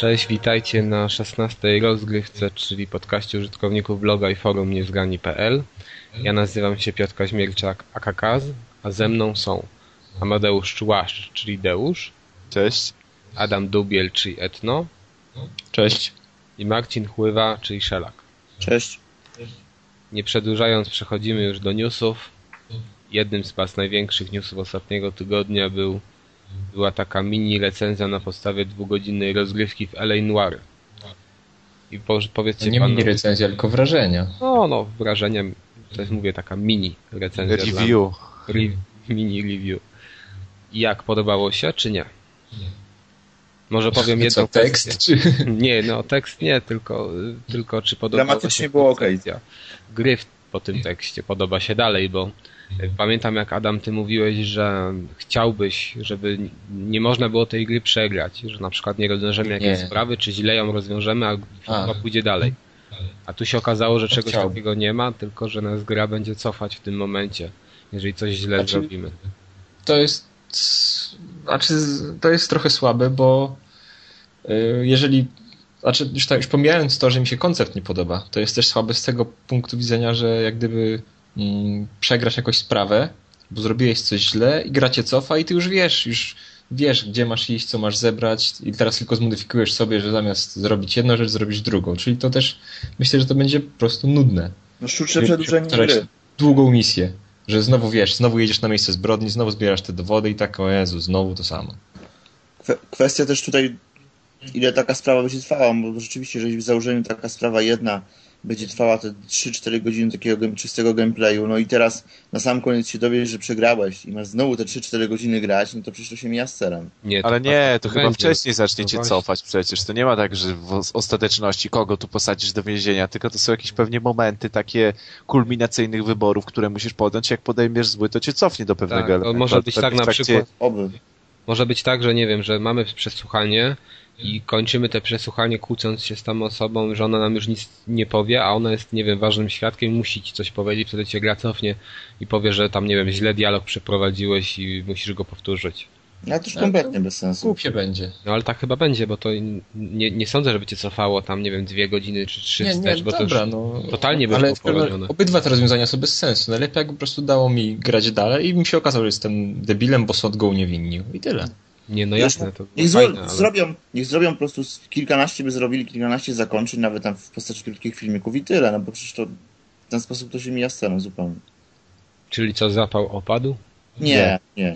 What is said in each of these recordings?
Cześć, witajcie na 16 rozgrywce, czyli podcaście użytkowników bloga i forum niezgrani.pl. Ja nazywam się Piotr Kaźmierczak, akakaz, a ze mną są Amadeusz Czułaszcz, czyli Deusz. Cześć. Adam Dubiel, czyli Etno. Cześć. I Marcin Chływa, czyli Szelak. Cześć. Nie przedłużając, przechodzimy już do newsów. Jednym z was największych newsów ostatniego tygodnia był była taka mini recenzja na podstawie dwugodzinnej rozgrywki w LA Noir. I po, powiedzcie Nie panu, mini recenzja, tylko wrażenia. No, no, wrażenia, to jest mówię taka mini recenzja. Review. Re, mini review. Jak, podobało się, czy nie? Może powiem jedną Co, tekst? Czy... Nie, no tekst nie, tylko, tylko czy podobało Dramatycznie się było koncepcja. Gry w- po tym tekście podoba się dalej, bo pamiętam jak Adam ty mówiłeś, że chciałbyś, żeby nie można było tej gry przegrać, że na przykład nie rozwiążemy jakiejś sprawy, czy źle ją rozwiążemy, a A. pójdzie dalej. A tu się okazało, że czegoś chciałbym. takiego nie ma, tylko że nas gra będzie cofać w tym momencie, jeżeli coś źle Znaczy- zrobimy. To jest... Znaczy, to jest trochę słabe, bo y, jeżeli... Znaczy, już, tak, już pomijając to, że mi się koncept nie podoba, to jest też słabe z tego punktu widzenia, że jak gdyby przegrasz jakąś sprawę, bo zrobiłeś coś źle i gra cię cofa i ty już wiesz, już wiesz, gdzie masz iść, co masz zebrać i teraz tylko zmodyfikujesz sobie, że zamiast zrobić jedną rzecz, zrobisz drugą. Czyli to też, myślę, że to będzie po prostu nudne. No sztuczne przedłużenie gry. długą misję. Że znowu wiesz, znowu jedziesz na miejsce zbrodni, znowu zbierasz te dowody i tak, o Jezu, znowu to samo. Kwe- Kwestia też tutaj, ile taka sprawa będzie trwała, bo rzeczywiście, jeżeli w założeniu taka sprawa jedna będzie trwała te 3-4 godziny takiego game, czystego gameplayu, no i teraz na sam koniec się dowiesz, że przegrałeś i masz znowu te 3-4 godziny grać, no to przecież to się mija z celem. Nie, Ale nie, to tak chyba będzie. wcześniej zaczniecie No cofać przecież. To nie ma tak, że w ostateczności kogo tu posadzisz do więzienia, tylko to są jakieś pewnie momenty takie kulminacyjnych wyborów, które musisz podjąć. Jak podejmiesz zły, to cię cofnie do pewnego Tak, elementu. może być tak na trakcie- przykład, Oby. Może być tak, że nie wiem, że mamy przesłuchanie i kończymy te przesłuchanie kłócąc się z tą osobą, że ona nam już nic nie powie, a ona jest, nie wiem, ważnym świadkiem, musi ci coś powiedzieć, wtedy cię gra cofnie i powie, że tam, nie wiem, źle dialog przeprowadziłeś i musisz go powtórzyć. No to już kompletnie bez sensu. Głupie będzie. No ale tak chyba będzie, bo to nie, nie sądzę, żeby cię cofało tam, nie wiem, dwie godziny czy trzy Nie, wstecz, nie, bo dobra, to już no. totalnie by Ale było obydwa te rozwiązania są bez sensu. Najlepiej jakby po prostu dało mi grać dalej i mi się okazało, że jestem debilem, bo sąd go uniewinnił. I tyle. Nie, no jasne, to Niech, fajne, ale... zrobią, niech zrobią po prostu kilkanaście by zrobili, kilkanaście zakończeń, nawet tam w postaci krótkich filmików i tyle, no bo przecież to w ten sposób to się mija z celem zupełnie. Czyli co, zapał opadł? Nie, nie.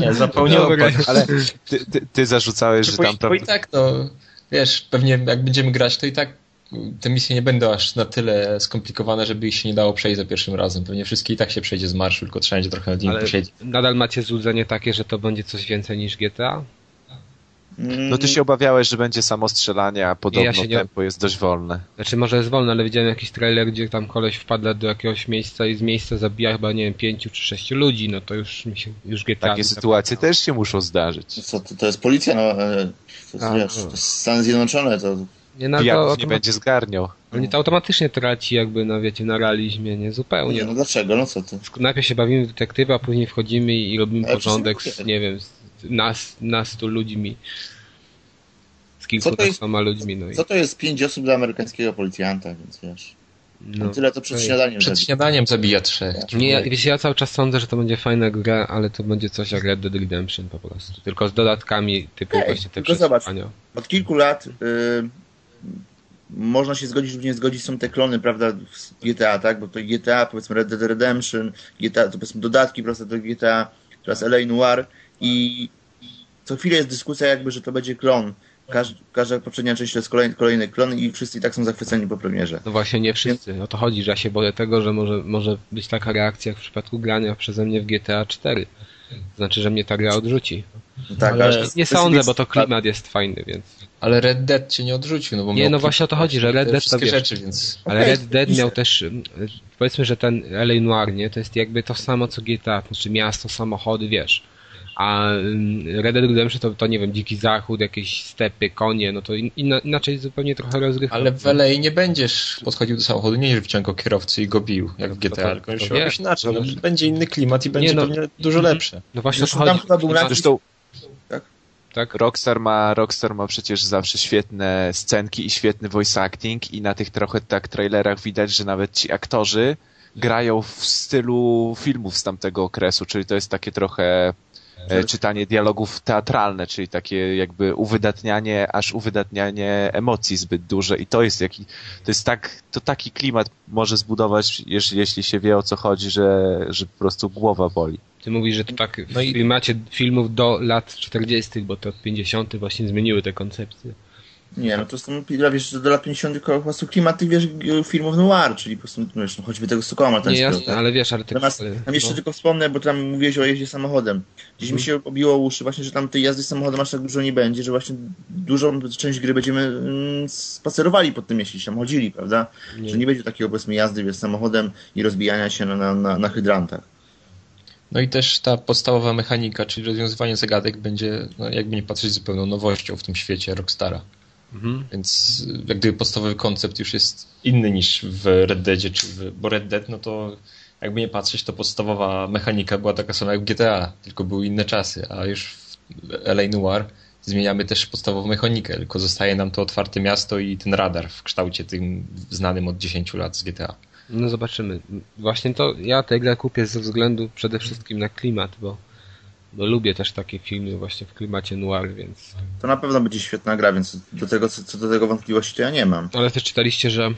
Nie, zapełniło Dobra. Ale ty, ty, ty zarzucałeś, że Bo, tam bo i tak, no, wiesz, pewnie jak będziemy grać, to i tak te misje nie będą aż na tyle skomplikowane, żeby ich się nie dało przejść za pierwszym razem. Pewnie wszystkie i tak się przejdzie z marszu, tylko trzeba będzie trochę nad nimi posiedzieć. nadal macie złudzenie takie, że to będzie coś więcej niż GTA? No ty się obawiałeś, że będzie samo strzelanie, a podobno ja nie- tempo jest dość wolne. Znaczy może jest wolno, ale widziałem jakiś trailer, gdzie tam koleś wpada do jakiegoś miejsca i z miejsca zabija chyba, nie wiem, pięciu czy sześciu ludzi, no to już mi się, już GTA... Takie mi sytuacje też się muszą zdarzyć. Co, to, to jest policja, no, e, to jest, A, wiesz, to jest Stany Zjednoczone, to Nie, no, to Pijaków nie będzie zgarniał. ale nie, to automatycznie traci jakby, no wiecie, na realizmie, nie? Zupełnie. nie, no dlaczego, no co ty? Sk- Najpierw się bawimy w detektywa, a później wchodzimy i robimy Ale porządek z, nie wiem, z nas, nastu ludźmi. Z kilkunastoma ludźmi, no i... Co to jest pięć osób dla amerykańskiego policjanta, więc wiesz. No. Tyle to przed śniadaniem. Przed zabija. śniadaniem zabija trzech. Nie, ja, wiecie, ja cały czas sądzę, że to będzie fajna gra, ale to będzie coś jak Red Dead Redemption po prostu. Tylko z dodatkami typu Okej, właśnie te tylko zobacz. Od kilku lat y, można się zgodzić lub nie zgodzić, są te klony, prawda, z GTA, tak? Bo to GTA, powiedzmy Red Dead Redemption, GTA, to powiedzmy dodatki proste do GTA, teraz LA Noir i co chwilę jest dyskusja jakby, że to będzie klon. Każ, każda poprzednia część to jest kolejny, kolejny klon i wszyscy i tak są zachwyceni po premierze. No właśnie nie wszyscy. O to chodzi, że ja się boję tego, że może, może być taka reakcja jak w przypadku grania przeze mnie w GTA 4. Znaczy, że mnie ta gra odrzuci. No tak, Ale Nie sądzę, bo to klimat jest fajny, więc... Ale Red Dead cię nie odrzucił, no bo Nie, no właśnie o to chodzi, że Red Dead to wszystkie wiesz. rzeczy, więc... Ale Red Dead miał też, mm, powiedzmy, że ten LA Noir, nie, to jest jakby to samo co GTA, to znaczy miasto, samochody, wiesz. A mm, Red Dead Redemption to, to nie wiem, dziki zachód, jakieś stepy, konie, no to in, inna, inaczej zupełnie trochę rozgrywka. Ale w LA nie będziesz podchodził do samochodu, nie będziesz wciągał kierowcy i go bił, jak w To- GTA, to- tylko to już inaczej. No, To- będzie inny klimat i będzie no- pewnie dużo lepsze. No właśnie Zresztą tam chodzi. chyba był napis, Zresztą tak? Rockstar ma, Rockstar ma przecież zawsze świetne scenki i świetny voice acting i na tych trochę tak trailerach widać, że nawet ci aktorzy grają w stylu filmów z tamtego okresu, czyli to jest takie trochę e, czytanie dialogów teatralne, czyli takie jakby uwydatnianie, aż uwydatnianie emocji zbyt duże i to jest jaki, to jest tak, to taki klimat może zbudować, jeśli, jeśli się wie o co chodzi, że, że po prostu głowa boli. Ty mówisz, że to tak w No i- klimacie filmów do lat 40., bo to 50. właśnie zmieniły te koncepcje. Nie, no to są, wiesz, że do lat 50. po prostu klimat tych, wiesz, filmów noir, czyli po prostu, wiesz, no, choćby tego Sokoła Nie, jasne, ale wiesz, ale te Natomiast ale- tam jeszcze no. tylko wspomnę, bo tam mówiłeś o jeździe samochodem. Gdzieś mi się obiło uszy właśnie, że tam tej jazdy samochodem aż tak dużo nie będzie, że właśnie dużą część gry będziemy mm, spacerowali pod tym mieście, gdzieś tam chodzili, prawda? Że nie będzie takiego powiedzmy jazdy wiesz, samochodem i rozbijania się na, na, na, na hydrantach. No i też ta podstawowa mechanika, czyli rozwiązywanie zagadek będzie, no jakby nie patrzeć, zupełną nowością w tym świecie Rockstara. Mhm. Więc y, jak gdyby podstawowy koncept już jest inny niż w Red Deadzie, czy w, bo Red Dead, no to jakby nie patrzeć, to podstawowa mechanika była taka sama jak w GTA, tylko były inne czasy, a już w LA Noir zmieniamy też podstawową mechanikę, tylko zostaje nam to otwarte miasto i ten radar w kształcie tym znanym od 10 lat z GTA. No zobaczymy. Właśnie to ja tę grę kupię ze względu przede wszystkim na klimat, bo, bo lubię też takie filmy właśnie w klimacie noir, więc... To na pewno będzie świetna gra, więc do tego, co, co do tego wątpliwości to ja nie mam. Ale też czytaliście, że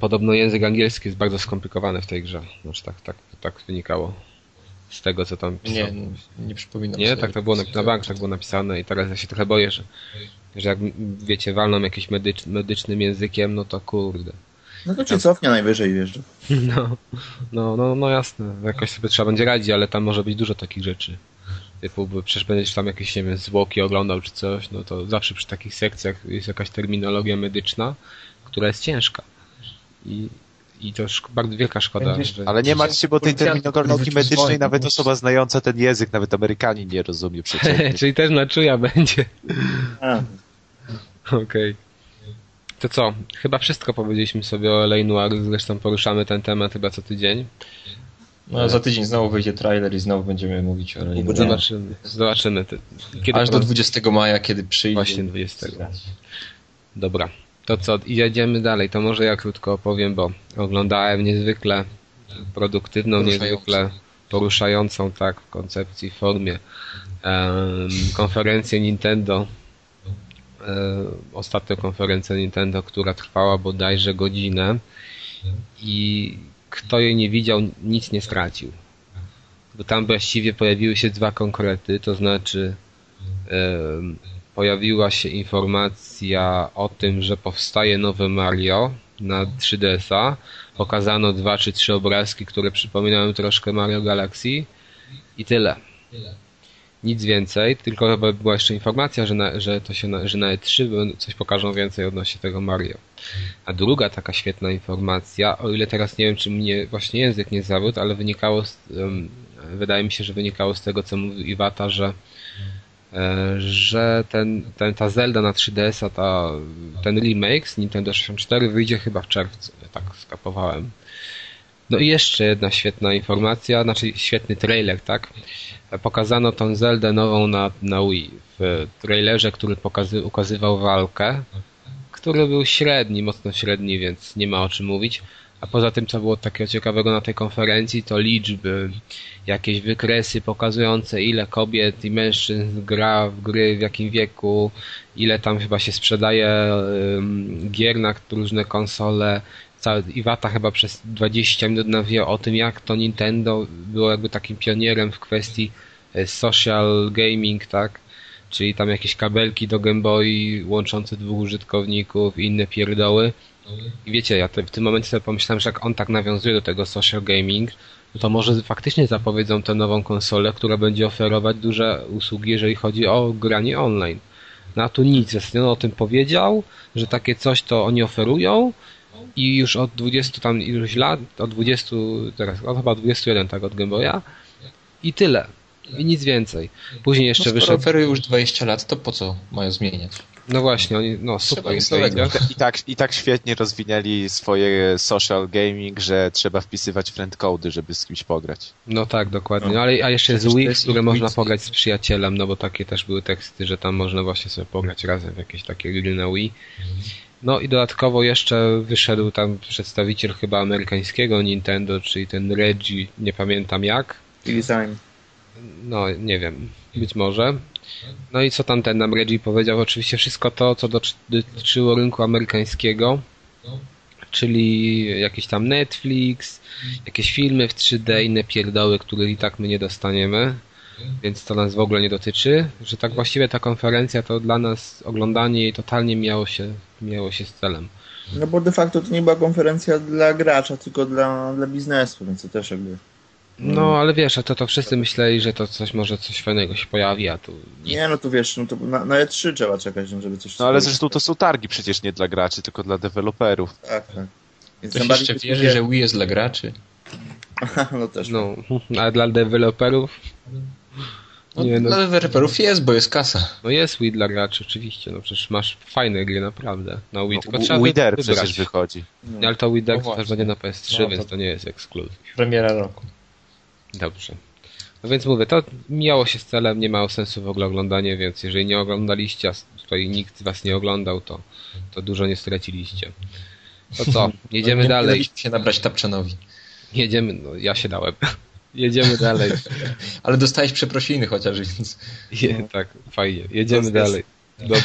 podobno język angielski jest bardzo skomplikowany w tej grze. Znaczy tak, tak, tak wynikało z tego, co tam pisał. Nie, nie przypominam Nie, sobie. tak to było na, na bank, tak było napisane i teraz ja się trochę boję, że, że jak wiecie, walną jakimś medycz, medycznym językiem, no to kurde. No to cię cofnie najwyżej, wiesz. No, no, no, no jasne, jakoś sobie trzeba będzie radzić, ale tam może być dużo takich rzeczy. Typu, bo przecież będziesz tam jakieś, nie wiem, zwłoki oglądał czy coś, no to zawsze przy takich sekcjach jest jakaś terminologia medyczna, która jest ciężka. I, i to szk- bardzo wielka szkoda, Będziesz- że... Ale nie martw się, bo tej terminologii który medycznej nawet osoba znająca ten język, nawet Amerykanin nie rozumie przecież. Czyli też na czuja będzie. Okej. To co? Chyba wszystko powiedzieliśmy sobie o L.A. Noir, zresztą poruszamy ten temat chyba co tydzień. No, za tydzień znowu wyjdzie trailer i znowu będziemy mówić o LA Noir. Zobaczymy. Zobaczymy. Kiedy Aż do 20 maja, kiedy przyjdzie. Właśnie 20. Dobra. To co? I jedziemy dalej. To może ja krótko opowiem, bo oglądałem niezwykle produktywną, niezwykle poruszającą tak w koncepcji, w formie em, konferencję Nintendo. E, ostatnią konferencję Nintendo, która trwała bodajże godzinę i kto jej nie widział, nic nie stracił. Bo tam właściwie pojawiły się dwa konkrety, to znaczy em, pojawiła się informacja o tym, że powstaje nowe Mario na 3DS-a. Pokazano dwa czy trzy obrazki, które przypominają troszkę Mario Galaxy i tyle. Nic więcej, tylko chyba była jeszcze informacja, że na, że to się na, że na E3 będą- coś pokażą więcej odnośnie tego Mario. A druga taka świetna informacja, o ile teraz nie wiem, czy mnie właśnie język nie zawiódł, ale wynikało, z, em, wydaje mi się, że wynikało z tego, co mówił Iwata, że e, że ten, ten, ta Zelda na 3DS-a, ta, ten remake z Nintendo 64 wyjdzie chyba w czerwcu, tak skapowałem. No i jeszcze jedna świetna informacja, znaczy świetny trailer, tak? Pokazano tą Zeldę nową na, na Wii w trailerze, który pokazy, ukazywał walkę, który był średni, mocno średni, więc nie ma o czym mówić. A poza tym, co było takiego ciekawego na tej konferencji, to liczby, jakieś wykresy pokazujące, ile kobiet i mężczyzn gra w gry, w jakim wieku, ile tam chyba się sprzedaje gier na różne konsole. Cały, Iwata chyba przez 20 minut nawijał o tym, jak to Nintendo było jakby takim pionierem w kwestii e, social gaming, tak? Czyli tam jakieś kabelki do Game Boy łączące dwóch użytkowników i inne pierdoły. I wiecie, ja te, w tym momencie sobie pomyślałem, że jak on tak nawiązuje do tego social gaming, no to może faktycznie zapowiedzą tę nową konsolę, która będzie oferować duże usługi, jeżeli chodzi o granie online. No a tu nic, Zresztą o tym powiedział, że takie coś to oni oferują i już od 20 tam iluś lat, od 20, teraz, od chyba 21 tak od Game Boya i tyle. I nic więcej. Później jeszcze no, wyszedł... oferują już 20 lat, to po co mają zmieniać? No właśnie, oni, no super. idzie. I tak, I tak świetnie rozwinęli swoje social gaming, że trzeba wpisywać friend cody, żeby z kimś pograć. No tak, dokładnie. No. Ale, a jeszcze to Wii, które można Wii. pograć z przyjacielem, no bo takie też były teksty, że tam można właśnie sobie pograć razem w jakieś takie gry na Wii. No i dodatkowo jeszcze wyszedł tam przedstawiciel chyba amerykańskiego Nintendo, czyli ten Reggie, nie pamiętam jak. Time. No, nie wiem, być może. No i co tam ten nam Reggie powiedział? Oczywiście wszystko to, co dotyczyło rynku amerykańskiego, czyli jakiś tam Netflix, jakieś filmy w 3D, inne pierdoły, których i tak my nie dostaniemy, więc to nas w ogóle nie dotyczy, że tak właściwie ta konferencja to dla nas oglądanie jej totalnie miało się, miało się z celem. No bo de facto to nie była konferencja dla gracza, tylko dla, dla biznesu, więc to też jakby... No, ale wiesz, a to, to wszyscy myśleli, że to coś, może coś fajnego się pojawi, a tu nic. Nie, no to wiesz, no to na, na E3 trzeba czekać, no, żeby coś... No ale zresztą to są targi przecież nie dla graczy, tylko dla deweloperów. Tak, tak. Więc Ktoś jeszcze wierzy, że Wii jest dla graczy? No też. No, ale dla deweloperów No, Nie, no. Dla deweloperów jest, bo jest kasa. No jest Wii dla graczy, oczywiście. No przecież masz fajne gry, naprawdę. Na Wii, tylko trzeba No, Wider wybrać. przecież wychodzi. No. Ale to Wii Deck No też będzie na PS3, No to- więc to nie jest ekskluzyw. Premiera roku. Dobrze. No więc mówię, to mijało się z celem, nie ma sensu w ogóle oglądanie, więc jeżeli nie oglądaliście, a tutaj nikt was nie oglądał, to, to dużo nie straciliście. To co? Jedziemy No, nie dalej. daliśmy się nabrać Tapczanowi. Jedziemy, no ja się dałem. Jedziemy dalej. Ale dostałeś przeprosiny chociaż, więc... Je, tak, fajnie. Jedziemy jest- dalej. Dobra.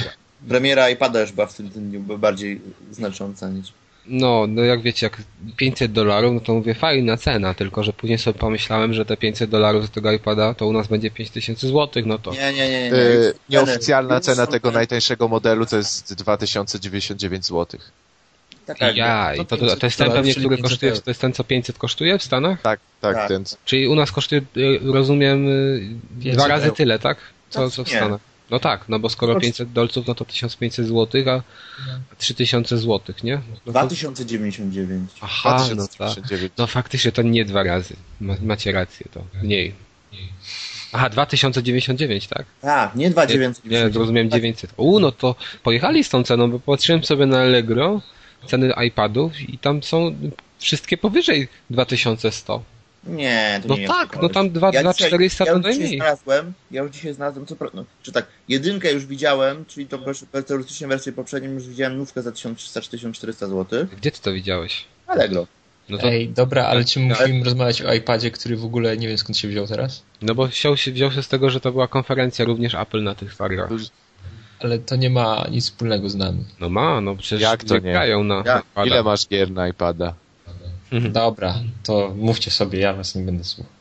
Premiera iPada już była w tym dniu bardziej znacząca niż... No, no jak wiecie, jak 500 dolarów, no to mówię fajna cena, tylko że później sobie pomyślałem, że te 500 dolarów z tego iPada to u nas będzie 5000 złotych, no to Nie, nie, nie. nie, nie. Yy, nieoficjalna cena tego najtańszego modelu to jest 2099 zł. Tak, tak. ja, i No to, to, to jest ten 500 pewnie, który 500 kosztuje, to jest ten co 500 kosztuje w Stanach? Tak, tak, Tak. ten. Czyli u nas kosztuje, y, rozumiem, y, 500 dwa razy euro. tyle, tak? Co, No, co w nie. Stanach. No tak, no bo skoro No, 500 dolców, no to 1500 złotych, a 3000 złotych, nie? No to, 2099. aha, no tak. 2099. No faktycznie to nie dwa razy. Ma, macie rację, to mniej. Aha, 2099, tak? Tak, nie Nie, 2999. nie, rozumiem 900. U, no to pojechali z tą ceną, bo patrzyłem sobie na Allegro, ceny iPadów i tam są wszystkie powyżej 2100. Nie, to No nie tak, no tam 2, Ja 2 dzisiaj- 400 ja to najmniej. znalazłem, ja już dzisiaj znalazłem, co no, czy tak, jedynkę już widziałem, czyli to teoretycznie wersję poprzednią już widziałem nówkę za 1300-1400 zł. Gdzie ty to widziałeś? Allegro. No to, Ej, dobra, ale czy Ale- musimy rozmawiać o iPadzie, który w ogóle nie wiem skąd się wziął teraz? no bo wziął się, wziął się z tego, że to była konferencja również Apple na tych targach. Ale to nie ma nic wspólnego z nami. No ma, no przecież Jak to nie? grają na Jak? Ile masz gier na iPada? Mhm. Dobra, to mówcie sobie, ja was nie będę słuchał.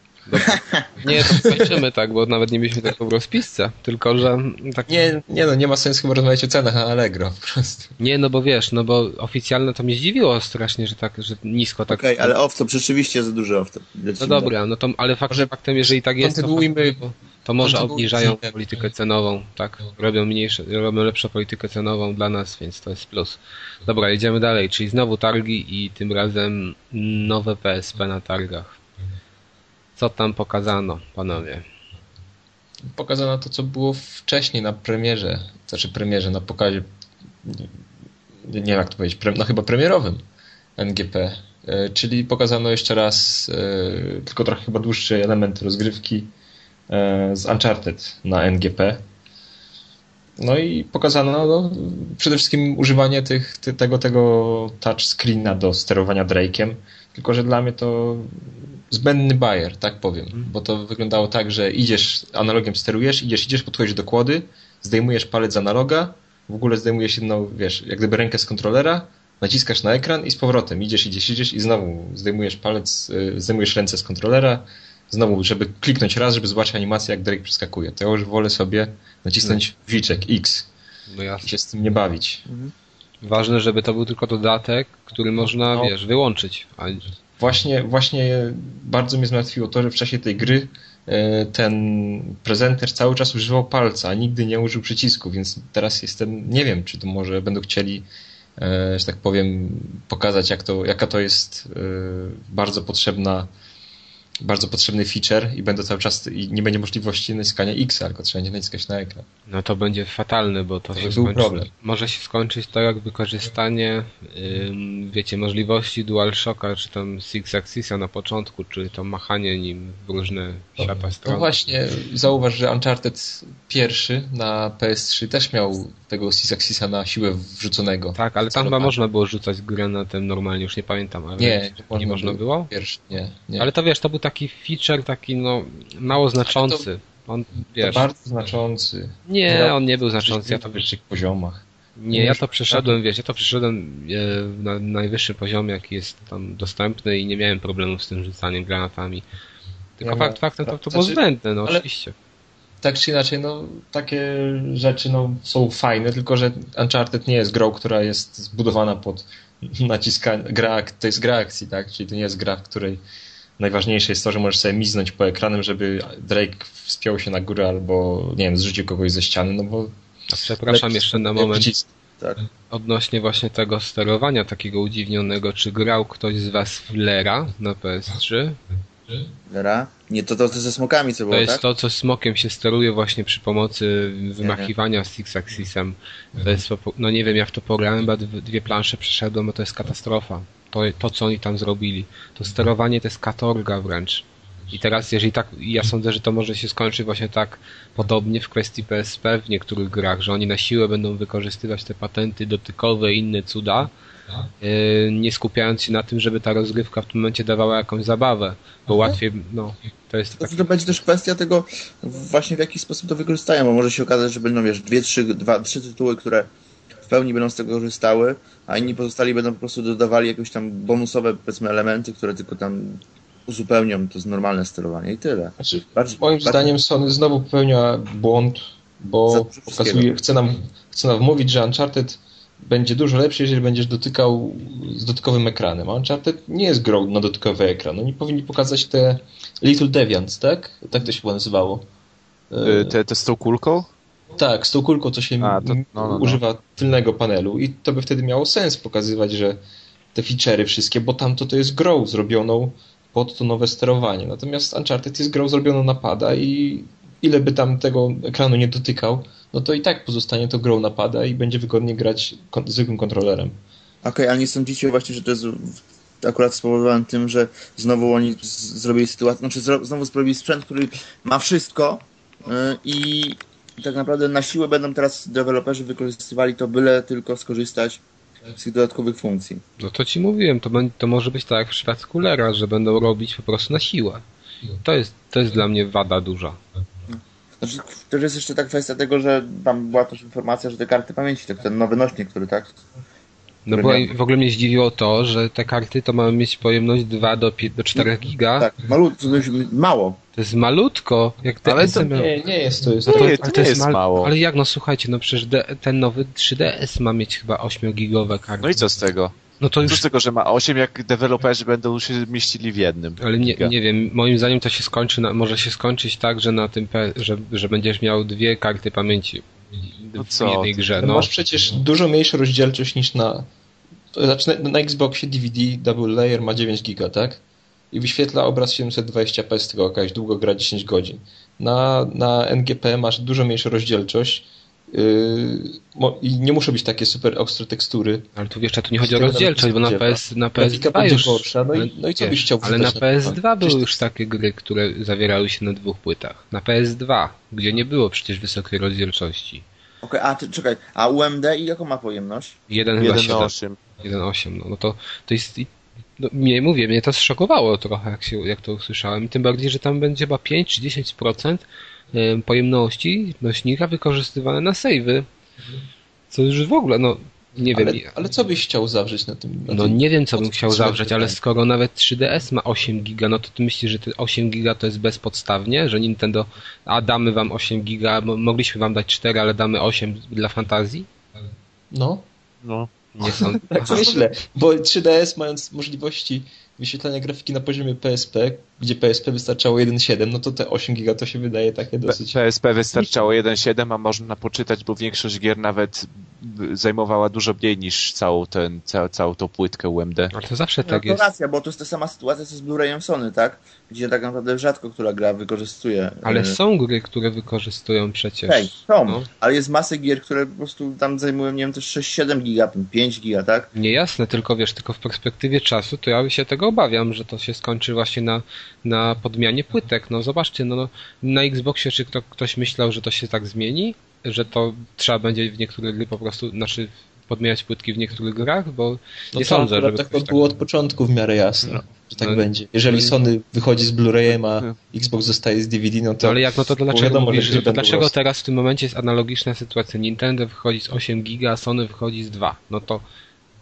Nie, to skończymy tak, bo nawet nie mieliśmy tak w rozpisce, tylko że tak Nie, nie no, nie ma sensu chyba rozmawiać o cenach na Allegro po prostu. Nie, no bo wiesz, no bo oficjalne to mnie zdziwiło strasznie, że tak, że nisko tak. Okej, ale off-top rzeczywiście za duży off-top. No dobra, no to, ale fakt, Może faktem, jeżeli tak jest, to, kontynuujmy- to może kontynuujmy obniżają politykę cenową, tak? Robią mniejsze, robią lepszą politykę cenową dla nas, więc to jest plus. Dobra, jedziemy dalej, czyli znowu targi i tym razem nowe PSP na targach. Co tam pokazano, panowie? Pokazano to, co było wcześniej na premierze, znaczy premierze, na pokazie, nie, nie wiem jak to powiedzieć, pre, no chyba premierowym NGP, e, czyli pokazano jeszcze raz, e, tylko trochę chyba dłuższy element rozgrywki z Uncharted na NGP. No i pokazano no, przede wszystkim używanie tych, ty, tego, tego touchscreena do sterowania Drake'iem, tylko że dla mnie to zbędny bajer, tak powiem, bo to wyglądało tak, że idziesz, analogiem sterujesz, idziesz, idziesz, podchodzisz do kłody, zdejmujesz palec z analoga, w ogóle zdejmujesz jedną, wiesz, jak gdyby rękę z kontrolera, naciskasz na ekran i z powrotem. Idziesz, idziesz, idziesz i znowu zdejmujesz palec, y, zdejmujesz ręce z kontrolera, znowu, żeby kliknąć raz, żeby zobaczyć animację, jak Drake przeskakuje. To ja już wolę sobie nacisnąć wiczek X No i się z tym nie bawić. Ważne, żeby to był tylko dodatek, który można, No. wiesz, wyłączyć. A Właśnie, właśnie bardzo mnie zmartwiło to, że w czasie tej gry e, ten prezenter cały czas używał palca, a nigdy nie użył przycisku, więc teraz jestem, nie wiem, czy to może będą chcieli, e, że tak powiem, pokazać, jak to, jaka to jest e, bardzo potrzebna bardzo potrzebny feature i będą cały czas i nie będzie możliwości naciskania X, tylko trzeba będzie naciskać na ekran. No to będzie fatalne, bo to, To się skończy, problem. może się skończyć to jak wykorzystanie ym, wiecie, możliwości DualShocka, czy tam Six Axisa na początku, czy to machanie nim w różne świata No stron. właśnie, zauważ, że Uncharted pierwszy na PS3 też miał tego Six Axisa na siłę wrzuconego. Tak, ale tam chyba Celowanie. można było rzucać granatem normalnie, już nie pamiętam, ale Nie, nie można było? Pierwszy, nie, nie. Ale to wiesz, to był taki feature taki no mało znaczący. On, to wiesz, bardzo znaczący. nie, on nie był znaczący. Ja to, na wyższych poziomach. nie, ja to przeszedłem, wiesz, ja to przeszedłem e, na najwyższym poziomie, jaki jest tam dostępny i nie miałem problemów z tym rzucaniem granatami. Tylko Ja fakt faktem to, to było znaczy, zbędne, no ale- oczywiście. Tak czy inaczej, no takie rzeczy no, są fajne, tylko że Uncharted nie jest grą, która jest zbudowana pod naciskanie, gra, to jest gra akcji, tak? Czyli to nie jest gra, w której najważniejsze jest to, że możesz sobie miznąć po ekranem, żeby Drake wspiął się na górę albo, nie wiem, zrzucił kogoś ze ściany, no bo... A przepraszam jeszcze na moment. Tak. odnośnie właśnie tego sterowania takiego udziwnionego. Czy grał ktoś z was w Lera na PS3? Dobra. Nie, to, to, to ze smokami co To było, jest tak? to, co smokiem się steruje właśnie przy pomocy wymachiwania Six Axisem. To jest, po- no nie wiem, ja w to pograłem, chyba dwie dwie plansze przeszedłem, bo to jest katastrofa. To, to, co oni tam zrobili. To sterowanie to jest katorga wręcz. I teraz, jeżeli tak, ja sądzę, że to może się skończyć właśnie tak podobnie w kwestii PSP w niektórych grach, że oni na siłę będą wykorzystywać te patenty dotykowe i inne cuda, yy, nie skupiając się na tym, żeby ta rozgrywka w tym momencie dawała jakąś zabawę, bo łatwiej, no, to jest To, tak, to będzie też kwestia tego właśnie w jaki sposób to wykorzystają, bo może się okazać, że będą, wiesz, dwie, trzy, dwa, trzy tytuły, które w pełni będą z tego korzystały, a inni pozostali będą po prostu dodawali jakieś tam bonusowe, powiedzmy, elementy, które tylko tam uzupełnią to z normalne sterowanie i tyle. Znaczy, Bardziej- moim bardziej- zdaniem Sony znowu popełnia błąd, bo pokazuje, chce nam, chce nam wmówić, że Uncharted będzie dużo lepszy, jeżeli będziesz dotykał z dotykowym ekranem. A Uncharted nie jest grą na dotykowy ekran. Oni powinni pokazać te Little Deviants, tak? Tak to się chyba nazywało. Y, Te, te z tą kulką? tak, z tą kulką, co się A, to- no, no, no. używa tylnego panelu i to by wtedy miało sens pokazywać, że te feature'y wszystkie, bo tamto to jest grą zrobioną pod to nowe sterowanie. Natomiast Uncharted jest grą zrobioną na pada i ile by tam tego ekranu nie dotykał, no to i tak pozostanie to grą na pada i będzie wygodnie grać kon- zwykłym kontrolerem. Okej, ale nie sądzicie właśnie, że to jest akurat spowodowane tym, że znowu oni z- zrobili sytuację, znaczy zro, znowu zrobili sprzęt, który ma wszystko yy, i tak naprawdę na siłę będą teraz deweloperzy wykorzystywali to byle tylko skorzystać tych dodatkowych funkcji. No to ci mówiłem, to, będzie, to może być tak jak w przypadku Lera, że będą robić po prostu na siłę. To jest, to jest dla mnie wada duża. Znaczy, też jest jeszcze ta kwestia tego, że tam była też informacja, że te karty pamięci, tak, ten nowy nośnik, który tak, No bo w ogóle mnie zdziwiło to, że te karty to mają mieć pojemność 2 do, 5, do 4 giga. tak, malutko, mało. To jest malutko. Jak te Ale to Nie, nie jest to. Jest No to nie, ale to nie jest mało. Ale jak no słuchajcie, no przecież D, ten nowy 3DS ma mieć chyba 8-gigowe karty. No i co z tego? No to Co już z tego, że ma 8, jak deweloperzy będą się mieścili w jednym? Ale nie, Giga. nie wiem, moim zdaniem to się skończy, na, może się skończyć tak, że na tym, P, że, że będziesz miał dwie karty pamięci No w co jednej grze. No. No. Masz przecież dużo mniejszą rozdzielczość niż na. To znaczy na, na Xboxie DVD Double Layer ma 9 giga, tak? I wyświetla obraz 720p z tego jakaś długo gra 10 godzin. Na, na NGP masz dużo mniejszą rozdzielczość yy, i nie muszą być takie super ostre tekstury. Ale tu jeszcze tu nie chodzi o rozdzielczość, bo na PS, na Grafika PS2 będzie już... gorsza, no i, no i co wiesz, byś chciał Ale na wydać PS2 były Przecież już takie gry, które zawierały się na dwóch płytach. Na PS2, gdzie nie było przecież wysokiej rozdzielczości. Okej, a ty, czekaj, a UMD i jaką ma pojemność? Jeden chyba 7. 1.8. 1.8, no, no to, to jest... No, mnie, mówię, mnie to zszokowało trochę, jak, się, jak to usłyszałem. I tym bardziej, że tam będzie chyba 5 czy 10% em, pojemności nośnika wykorzystywane na save'y. Co już w ogóle, no nie wiem. ale, ale co byś chciał zawrzeć na tym? Na No tym- nie wiem, co bym chciał zawrzeć, ale tak. skoro nawet 3DS ma 8 giga, no to ty myślisz, że te 8 giga to jest bezpodstawnie, że Nintendo, a damy wam 8 giga, mo- mogliśmy wam dać 4, ale damy 8 dla fantazji? No, No. Nie sądzę. tak myślę, bo 3DS mając możliwości wyświetlania grafiki na poziomie PSP, gdzie PSP wystarczało 1.7, no to te 8 giga to się wydaje takie dosyć... PSP wystarczało 1.7, a można poczytać, bo większość gier nawet zajmowała dużo mniej niż całą, ten, całą, całą tą płytkę UMD. Ale to zawsze No tak to jest. racja, bo to jest ta sama sytuacja co z Blu-rayem Sony, tak? Gdzie tak naprawdę rzadko która gra wykorzystuje. Ale e, są gry, które wykorzystują przecież. Hej, są, No. ale jest masę gier, które po prostu tam zajmują, nie wiem, też 6-7 giga, 5 giga, tak? Niejasne, tylko wiesz, tylko w perspektywie czasu, to ja się tego obawiam, że to się skończy właśnie na, na podmianie płytek. No zobaczcie, no, no na Xboxie czy kto, ktoś myślał, że to się tak zmieni, że to trzeba będzie w niektóre gry po prostu, znaczy podmieniać płytki w niektórych grach, bo No nie to sądzę, żeby tak ktoś było od początku w miarę jasne, No. że tak No. będzie. Jeżeli Sony wychodzi z Blu-rayem, a Xbox zostaje z DVD, no to... No ale jak no to dlaczego wiadomo, mówisz, że będą dlaczego teraz w tym momencie jest analogiczna sytuacja? Nintendo wychodzi z 8 giga, a Sony wychodzi z 2. No to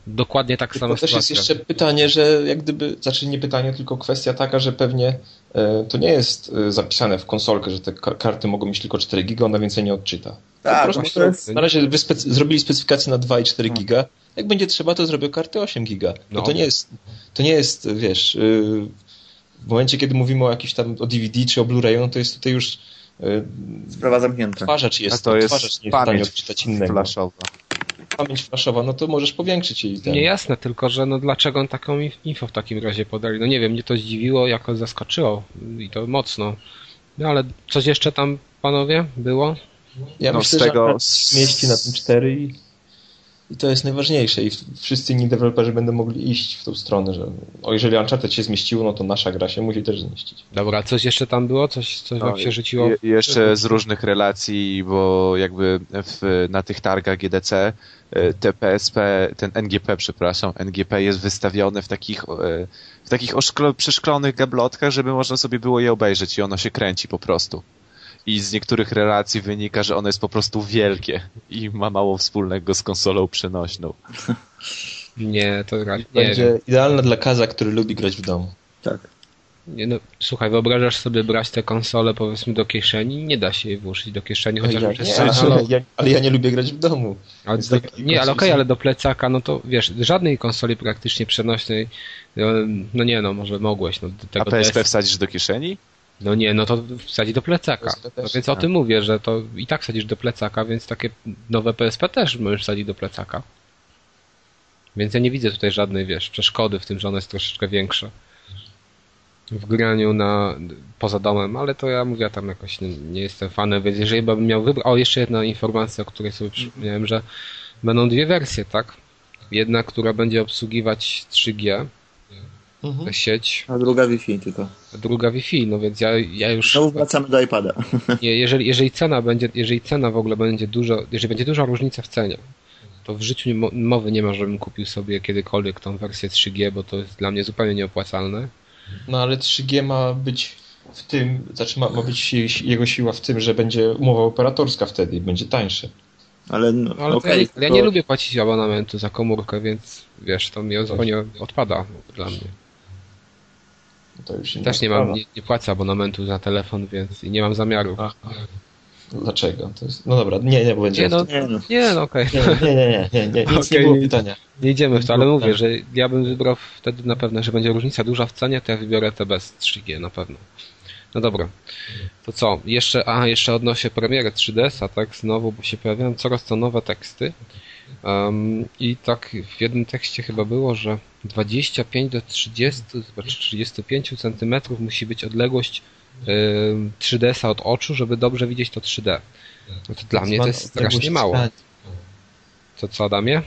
dokładnie tak Tylko sama też jest jeszcze pytanie, że jak gdyby, znaczy nie pytanie, tylko kwestia taka, że pewnie e, to nie jest e, zapisane w konsolkę, że te ka- karty mogą mieć tylko 4 giga, ona więcej nie odczyta. Tak, po prostu to jest- na razie zrobili specyfikację na 2 i 4 giga. Jak będzie trzeba, to zrobią karty 8 giga. No. No. to nie jest, to nie jest, wiesz, y, w momencie, kiedy mówimy o jakiś tam o DVD czy o Blu-rayu, no to jest tutaj już Sprawa zamknięta. odtwarzacz A jest, to jest odtwarzacz nie jest w stanie odczytać innego. flashowa. Pamięć flashowa, no to możesz powiększyć jej ten. Niejasne tylko, że no dlaczego on taką inf- info w takim razie podali. No nie wiem, mnie to zdziwiło, jako zaskoczyło i to mocno. No ale coś jeszcze tam, panowie, było? Ja No, myślę, z tego- że mieści na tym 4 i, i to jest najważniejsze i wszyscy inni deweloperzy będą mogli iść w tą stronę, że o jeżeli Uncharted się zmieściło, no to nasza gra się musi też zmieścić. Dobra, coś jeszcze tam było? Coś, coś No, wam się rzuciło? Je, jeszcze z różnych relacji, bo jakby w, na tych targach GDC e, te PSP, ten NGP, przepraszam, NGP jest wystawione w takich, e, w takich oszklo, przeszklonych gablotkach, żeby można sobie było je obejrzeć i ono się kręci po prostu. I z niektórych relacji wynika, że ono jest po prostu wielkie i ma mało wspólnego z konsolą przenośną. Nie, to ra- nie wiem. Będzie idealna dla Kaza, który lubi grać w domu. Tak. Nie, no, słuchaj, wyobrażasz sobie brać tę konsolę powiedzmy do kieszeni? Nie da się jej włożyć do kieszeni, chociaż ja, przez nie, ale, ja, ale ja nie lubię grać w domu. Ale do, nie, ale okej, konsoli- ale do plecaka, no to wiesz, żadnej konsoli praktycznie przenośnej, no, no nie no, może mogłeś, no do A tego PSP DS, wsadzisz do kieszeni? No nie, no to wsadzi do plecaka. No więc o tym mówię, że to i tak wsadzisz do plecaka, więc takie nowe PSP też możesz wsadzić do plecaka. Więc ja nie widzę tutaj żadnej, wiesz, przeszkody w tym, że ona jest troszeczkę większa. W graniu na, poza domem, ale to ja mówię, tam jakoś nie, nie jestem fanem, więc jeżeli bym miał wybrać... O, jeszcze jedna informacja, o której sobie przypomniałem, że będą dwie wersje, tak? Jedna, która będzie obsługiwać 3G, Mhm. sieć, A druga Wi-Fi tylko. a druga Wi-Fi, no więc ja, ja już... Znowu wracamy do iPada. Nie, jeżeli, jeżeli cena będzie, jeżeli cena w ogóle będzie dużo, jeżeli będzie duża różnica w cenie, to w życiu mowy nie ma, żebym kupił sobie kiedykolwiek tą wersję 3G, bo to jest dla mnie zupełnie nieopłacalne. No ale 3G ma być w tym, znaczy ma, ma być jego siła w tym, że będzie umowa operatorska wtedy i będzie tańsze. Ale, no, No, ale ja, nie, ja to- nie lubię płacić abonamentu za komórkę, więc wiesz, to mi zupełnie odpada dla mnie. No To już Też nie mam, nie, nie płacę abonamentu za telefon, więc nie mam zamiaru. A, Dlaczego? Jest... No dobra, nie, nie, bo będzie. Nie no, Nie, no. nie no okej. nie, nie, nie, nie, nie, nie, nic Okej, nie było pytania. Nie idziemy w to, ale No, mówię, że ja bym wybrał wtedy na pewno, że będzie różnica duża w cenie, to ja wybiorę te bez 3G na pewno. No dobra. To co? Jeszcze, a jeszcze odnośnie premiery 3DS-a, tak? Znowu, bo się pojawiają coraz to nowe teksty. Um, I tak w jednym tekście chyba było, że 25 do 30, znaczy 35 centymetrów musi być odległość ym, 3DS-a od oczu, żeby dobrze widzieć to 3D. No to dla mnie to jest strasznie mało. To co, Adamie?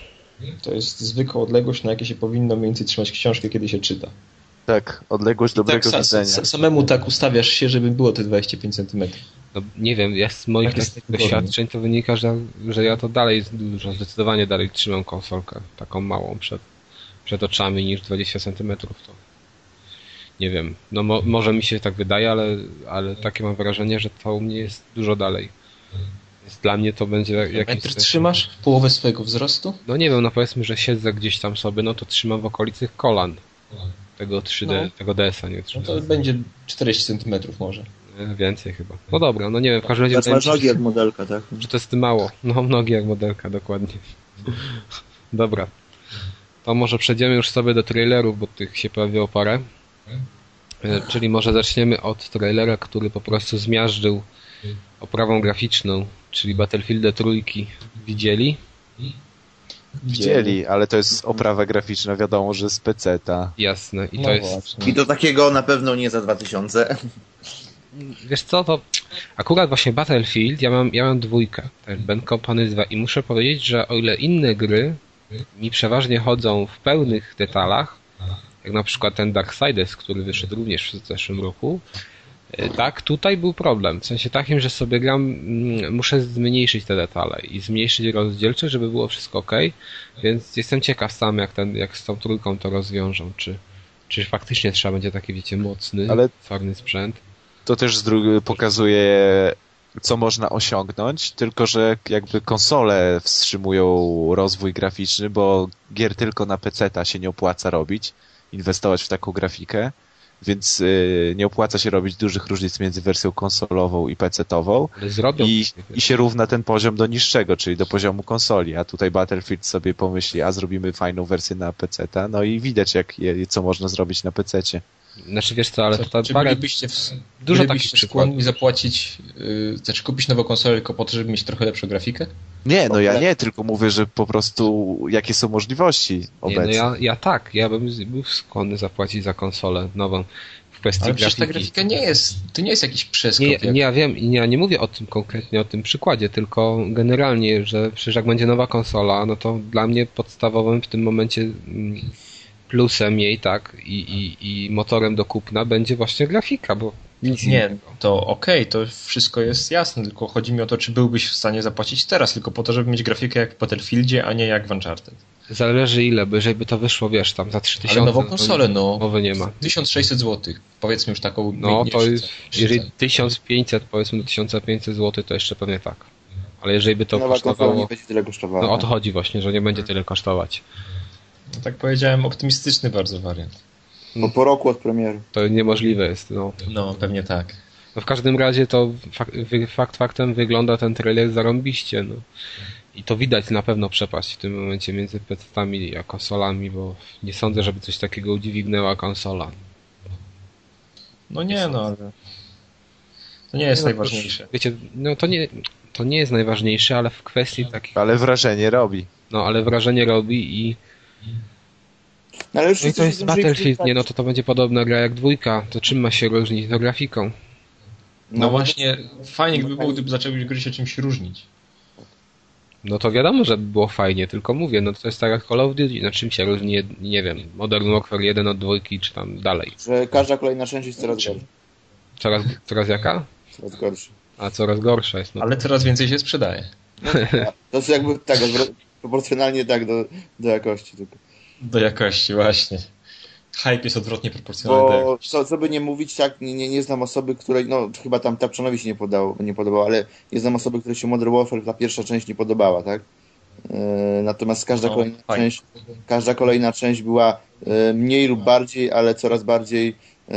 To jest zwykła odległość, na jakiej się powinno mniej więcej trzymać książkę, kiedy się czyta. Tak, odległość dobrego tak, widzenia. sa, samemu tak ustawiasz się, żeby było te 25 cm. No, nie wiem, ja z moich Tak takich doświadczeń to wynika, że, że ja to dalej dużo, zdecydowanie dalej trzymam konsolkę taką małą przed, przed oczami niż 20 cm. To nie wiem, no mo, może mi się tak wydaje, ale, ale takie mam wrażenie, że to u mnie jest dużo dalej. Więc dla mnie to będzie jakiś... Metr trzymasz? Połowę swojego wzrostu? No nie wiem, no powiedzmy, że siedzę gdzieś tam sobie, no to trzymam w okolicy kolan tego 3D, No. tego DS-a, nie No 3D. to będzie 40 cm może. Nie, Więcej chyba. No dobra, no nie wiem, w każdym razie Masz mi się, nogi jak modelka, tak? że to jest mało. No, nogi jak modelka, dokładnie. Dobra. to może przejdziemy już sobie do trailerów, bo tych się pojawiło parę. E, Czyli może zaczniemy od trailera, który po prostu zmiażdżył oprawą graficzną, czyli Battlefield trójki. Widzieli? Widzieli, ale to jest oprawa graficzna, wiadomo, że z PC-ta. Jasne. I to No jest właśnie. I do takiego na pewno nie za 2000. Wiesz co, to akurat właśnie Battlefield, ja mam, ja mam dwójkę, też Bad Company 2 i muszę powiedzieć, że o ile inne gry mi przeważnie chodzą w pełnych detalach, jak na przykład ten Darksiders, który wyszedł również w zeszłym roku, e, tak, tutaj był problem. W sensie takim, że sobie gram, mm, muszę zmniejszyć te detale i zmniejszyć rozdzielczość, żeby było wszystko ok, więc jestem ciekaw sam, jak, ten, jak z tą trójką to rozwiążą, czy, czy faktycznie trzeba będzie taki, wiecie, mocny, Ale- sprzęt. To też pokazuje, co można osiągnąć, tylko że jakby konsole wstrzymują rozwój graficzny, bo gier tylko na PC-ta się nie opłaca robić, inwestować w taką grafikę, więc y, nie opłaca się robić dużych różnic między wersją konsolową i PC-tową i, i się równa ten poziom do niższego, czyli do poziomu konsoli, a tutaj Battlefield sobie pomyśli, a zrobimy fajną wersję na PC-ta, no i widać jak, co można zrobić na PC-cie. Znaczy wiesz co, ale Co, to czy parę, bylibyście, w, dużo bylibyście takich przykładów. skłonni zapłacić, yy, znaczy kupić nową konsolę tylko po to, żeby mieć trochę lepszą grafikę? Nie, no ja nie, tylko mówię, że po prostu jakie są możliwości Nie, obecne. no ja, ja tak, ja bym był skłonny zapłacić za konsolę nową w kwestii Ale przecież ta grafiki. grafika nie jest, to nie jest jakiś przeskok. Nie, jak- nie, ja wiem i nie, ja nie mówię o tym konkretnie, o tym przykładzie, tylko generalnie, że przecież jak będzie nowa konsola, no to dla mnie podstawowym w tym momencie mm, plusem jej, tak, i, i, i motorem do kupna będzie właśnie grafika, bo nic Nie, innego. to okej, to wszystko jest jasne, tylko chodzi mi o to, czy byłbyś w stanie zapłacić teraz, tylko po to, żeby mieć grafikę jak w Battlefieldzie, a nie jak w Uncharted. Zależy ile, bo jeżeli by to wyszło, wiesz, tam za 3000... Ale nową konsolę, no. Mowy nie ma. 1600 zł, powiedzmy już taką No to jest, jeżeli 1500 powiedzmy do 1500 zł, to jeszcze pewnie tak. Ale jeżeli by to Nowa konsola nie kosztowało... będzie tyle kosztowała. No o to chodzi właśnie, że nie będzie tyle kosztować. No, tak powiedziałem, optymistyczny bardzo wariant. Bo po roku od premiery. To niemożliwe jest, no. No, pewnie tak. no w każdym razie to fak, wy- fakt faktem wygląda ten trailer zarąbiście, no. I to widać na pewno przepaść w tym momencie między PC-tami a konsolami, bo nie sądzę, żeby coś takiego udźwignęła konsola. No nie, no ale... To nie jest No, najważniejsze. Wiecie, no to nie, to nie jest najważniejsze, ale w kwestii takich, Ale wrażenie robi. no ale wrażenie robi i No, ale już No i to jest Battlefield, nie, no to to będzie podobna gra jak dwójka. To czym ma się różnić? No grafiką. No właśnie, fajnie gdyby było, gdyby zaczęły gry się czymś różnić. No to wiadomo, że by było fajnie, tylko mówię, no to jest tak jak Call of Duty, no czym się różni, nie wiem, Modern Warfare 1 od dwójki, czy tam dalej. Że każda kolejna część jest coraz gorsza. Coraz, coraz jaka? Coraz gorsza. A coraz gorsza jest, no. Ale coraz więcej się sprzedaje. To jest jakby tak, proporcjonalnie tak do, do jakości. Tylko. Do jakości, właśnie. Hype jest odwrotnie proporcjonalny Bo co, co by nie mówić, tak, nie, nie, nie znam osoby, której, no chyba tam Tapczonowi się nie, podało, nie podobało, ale nie znam osoby, której się Modern Warfare ta pierwsza część nie podobała, tak? E, natomiast każda No, kolejna fajnie. część, każda kolejna część była e, mniej lub bardziej, ale coraz bardziej e,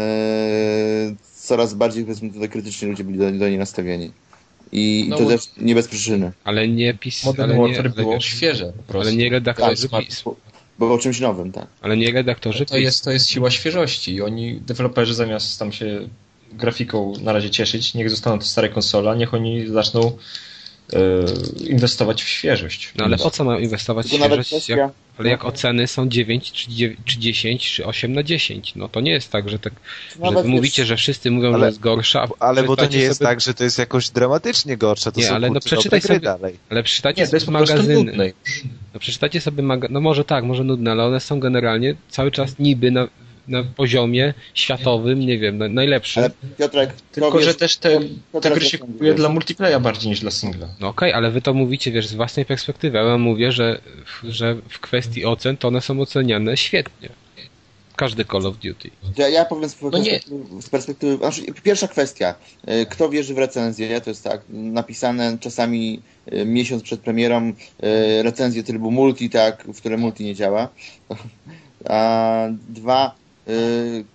coraz bardziej powiedzmy tutaj krytycznie ludzie byli do, do niej nastawieni. I, No i to też nie bez przyczyny. Ale nie pis, Modern ale nie, Warfare było ale, świeże po prostu. ale nie redaktorzy Tak, PiS, Bo, bo o czymś nowym, tak. ale nie redaktorzy To PiS. jest, to jest siła świeżości i oni, deweloperzy zamiast tam się grafiką na razie cieszyć, niech zostaną to stare konsole, a niech oni zaczną inwestować w świeżość. No ale po co mają inwestować w świeżość, jak, ale jak oceny są 9, czy, 9, czy 10, czy 8 na 10, no to nie jest tak, że, tak, że mówicie, że wszyscy mówią, Ale- że jest gorsza, Ale bo to nie jest sobie, tak, że to jest jakoś dramatycznie gorsza, to Nie, ale no przeczytaj sobie- dalej. ale przeczytajcie Nie, to jest sobie po prostu magazyny. nudne. No przeczytajcie sobie maga... No może tak, może nudne, ale one są generalnie cały czas niby na, na poziomie światowym, nie wiem, na, najlepszym. ale Piotrek, Tylko, wiesz, że też te, te gry się kupuje dla multiplayera bardziej niż dla singla. No okej, ale wy to mówicie, wiesz, z własnej perspektywy, a ja mówię, że, że w kwestii ocen to one są oceniane świetnie. Każdy Call of Duty. Ja, ja powiem z No nie. perspektywy, z perspektywy znaczy, pierwsza kwestia. Y, Kto wierzy w recenzję? To jest tak, napisane czasami y, miesiąc przed premierą y, recenzję trybu multi, tak, w którym multi nie działa. A dwa,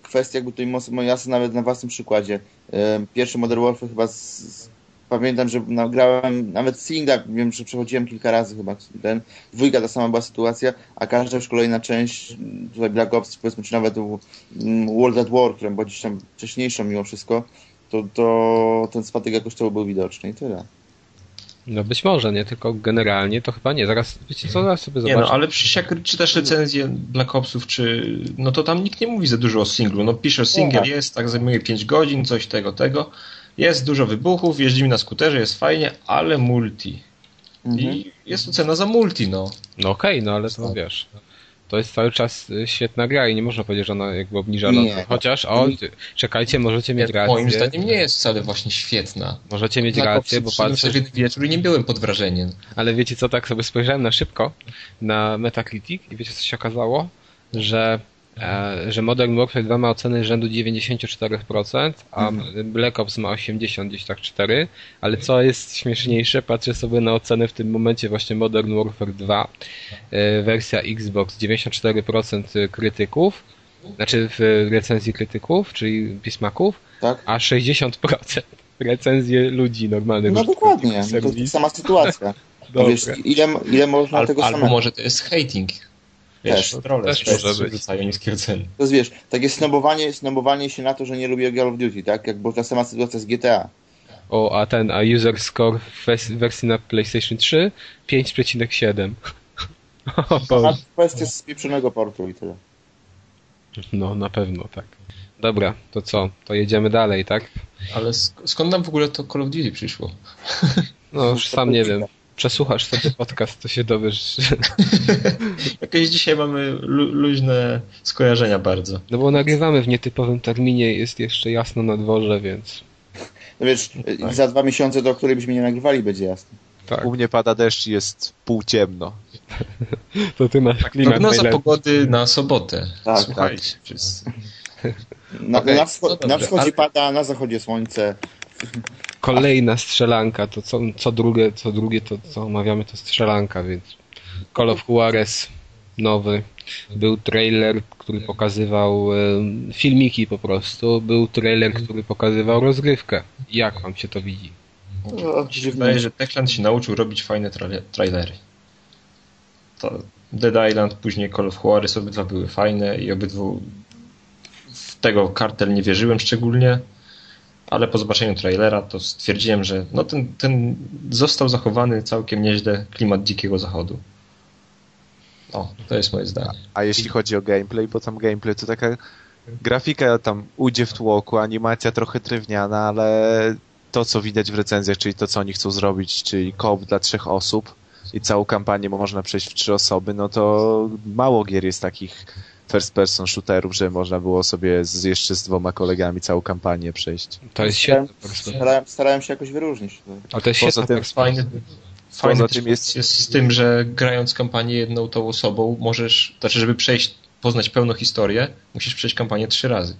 kwestia jakby tutaj mocno jasna nawet na własnym przykładzie. Y, Pierwszy Modern Warfare chyba z, z pamiętam, że nagrałem nawet singla, wiem, że przechodziłem kilka razy chyba ten, dwójka ta sama była sytuacja, a każda już kolejna część, tutaj Black Ops powiedzmy, czy nawet mm, World at War, która była gdzieś tam wcześniejszą mimo wszystko, to, to ten spadek jakościowy był widoczny i tyle. No być może, nie? Tylko generalnie to chyba nie. Zaraz, wiecie co, zaraz sobie zobaczę. Nie no, ale przecież jak czytasz recenzję Black Opsów, czy... No to tam nikt nie mówi za dużo o singlu. No pisze, singiel tak. jest, tak zajmuje 5 godzin, coś tego, tego. Jest dużo wybuchów, jeździmy na skuterze, jest fajnie, ale multi. Mhm. I jest ocena za multi, no. No okej, no ale to wiesz. To jest cały czas y, świetna gra i nie można powiedzieć, że ona jakby obniża losy. Chociaż, o, ty- czekajcie, możecie mieć rację. Moim zdaniem nie jest wcale właśnie świetna. Możecie mieć Black rację, bo patrzę, w wieczór i nie byłem pod wrażeniem. ale wiecie co, tak sobie spojrzałem na szybko na Metacritic i wiecie co się okazało? Że, że Modern Warfare 2 ma oceny rzędu 94%, a Black Ops ma 80 gdzieś tak 4, ale co jest śmieszniejsze, patrzę sobie na ocenę w tym momencie właśnie Modern Warfare 2, e, wersja Xbox 94% krytyków, znaczy w recenzji krytyków, czyli pismaków, Tak? a 60% recenzje ludzi normalnych. No dokładnie, no to jest sama sytuacja. No wiesz, ile, ile można Al, tego albo samego. może to jest hating. Wiesz, Też, trolle też też może być. rzucają niskie oceny. To jest, wiesz, takie snobowanie, snobowanie się na to, że nie lubię Call of Duty, tak? Jak była ta sama sytuacja z GTA. O, a ten, a user score w wers- wersji na PlayStation 3 5,7. O A Boże. kwestia z pieprzonego portu i tyle. No, na pewno, tak. Dobra, to co? To jedziemy dalej, tak? Ale sk- skąd nam w ogóle to Call of Duty przyszło? No, już sam nie wiem. Przesłuchasz sobie podcast, to się dowiesz. Jakieś dzisiaj mamy lu- luźne skojarzenia bardzo. No bo nagrywamy w nietypowym terminie, jest jeszcze jasno na dworze, więc No wiesz, tak. za dwa miesiące, do której byśmy nie nagrywali, będzie jasne. tak. U mnie pada deszcz i jest pół ciemno. To ty masz klimat Prognoza najlepszy. pogody na sobotę. Tak, Słuchajcie, wszyscy. Na, Okej, na, wscho- no dobrze, na wschodzie ale- pada, na zachodzie słońce. Kolejna strzelanka, to co, co drugie, co drugie to co omawiamy to strzelanka, więc Call of Juarez nowy. Był trailer, który pokazywał e, filmiki po prostu. Był trailer, który pokazywał rozgrywkę. Jak wam się to widzi? No, dziwne. wydaje, że Techland się nauczył robić fajne tra- trailery. To Dead Island, później Call of Juarez, obydwa były fajne i obydwu w tego kartel nie wierzyłem szczególnie, ale po zobaczeniu trailera to stwierdziłem, że no ten, ten został zachowany całkiem nieźle klimat dzikiego zachodu. O, to jest moje zdanie. A jeśli chodzi o gameplay, bo tam gameplay to taka grafika tam ujdzie w tłoku, animacja trochę drewniana, ale to co widać w recenzjach, czyli to co oni chcą zrobić, czyli koop dla trzech osób i całą kampanię można przejść w trzy osoby, no to mało gier jest takich first person shooterów, że można było sobie z, jeszcze z dwoma kolegami całą kampanię przejść. To jest Starałem, świetne. starałem, starałem się jakoś wyróżnić. Ale to jest Poza świetna tym. Fajny, fajny Poza tym jest... jest- z tym, że grając kampanię jedną tą osobą możesz, znaczy żeby przejść, poznać pełną historię, musisz przejść kampanię trzy razy.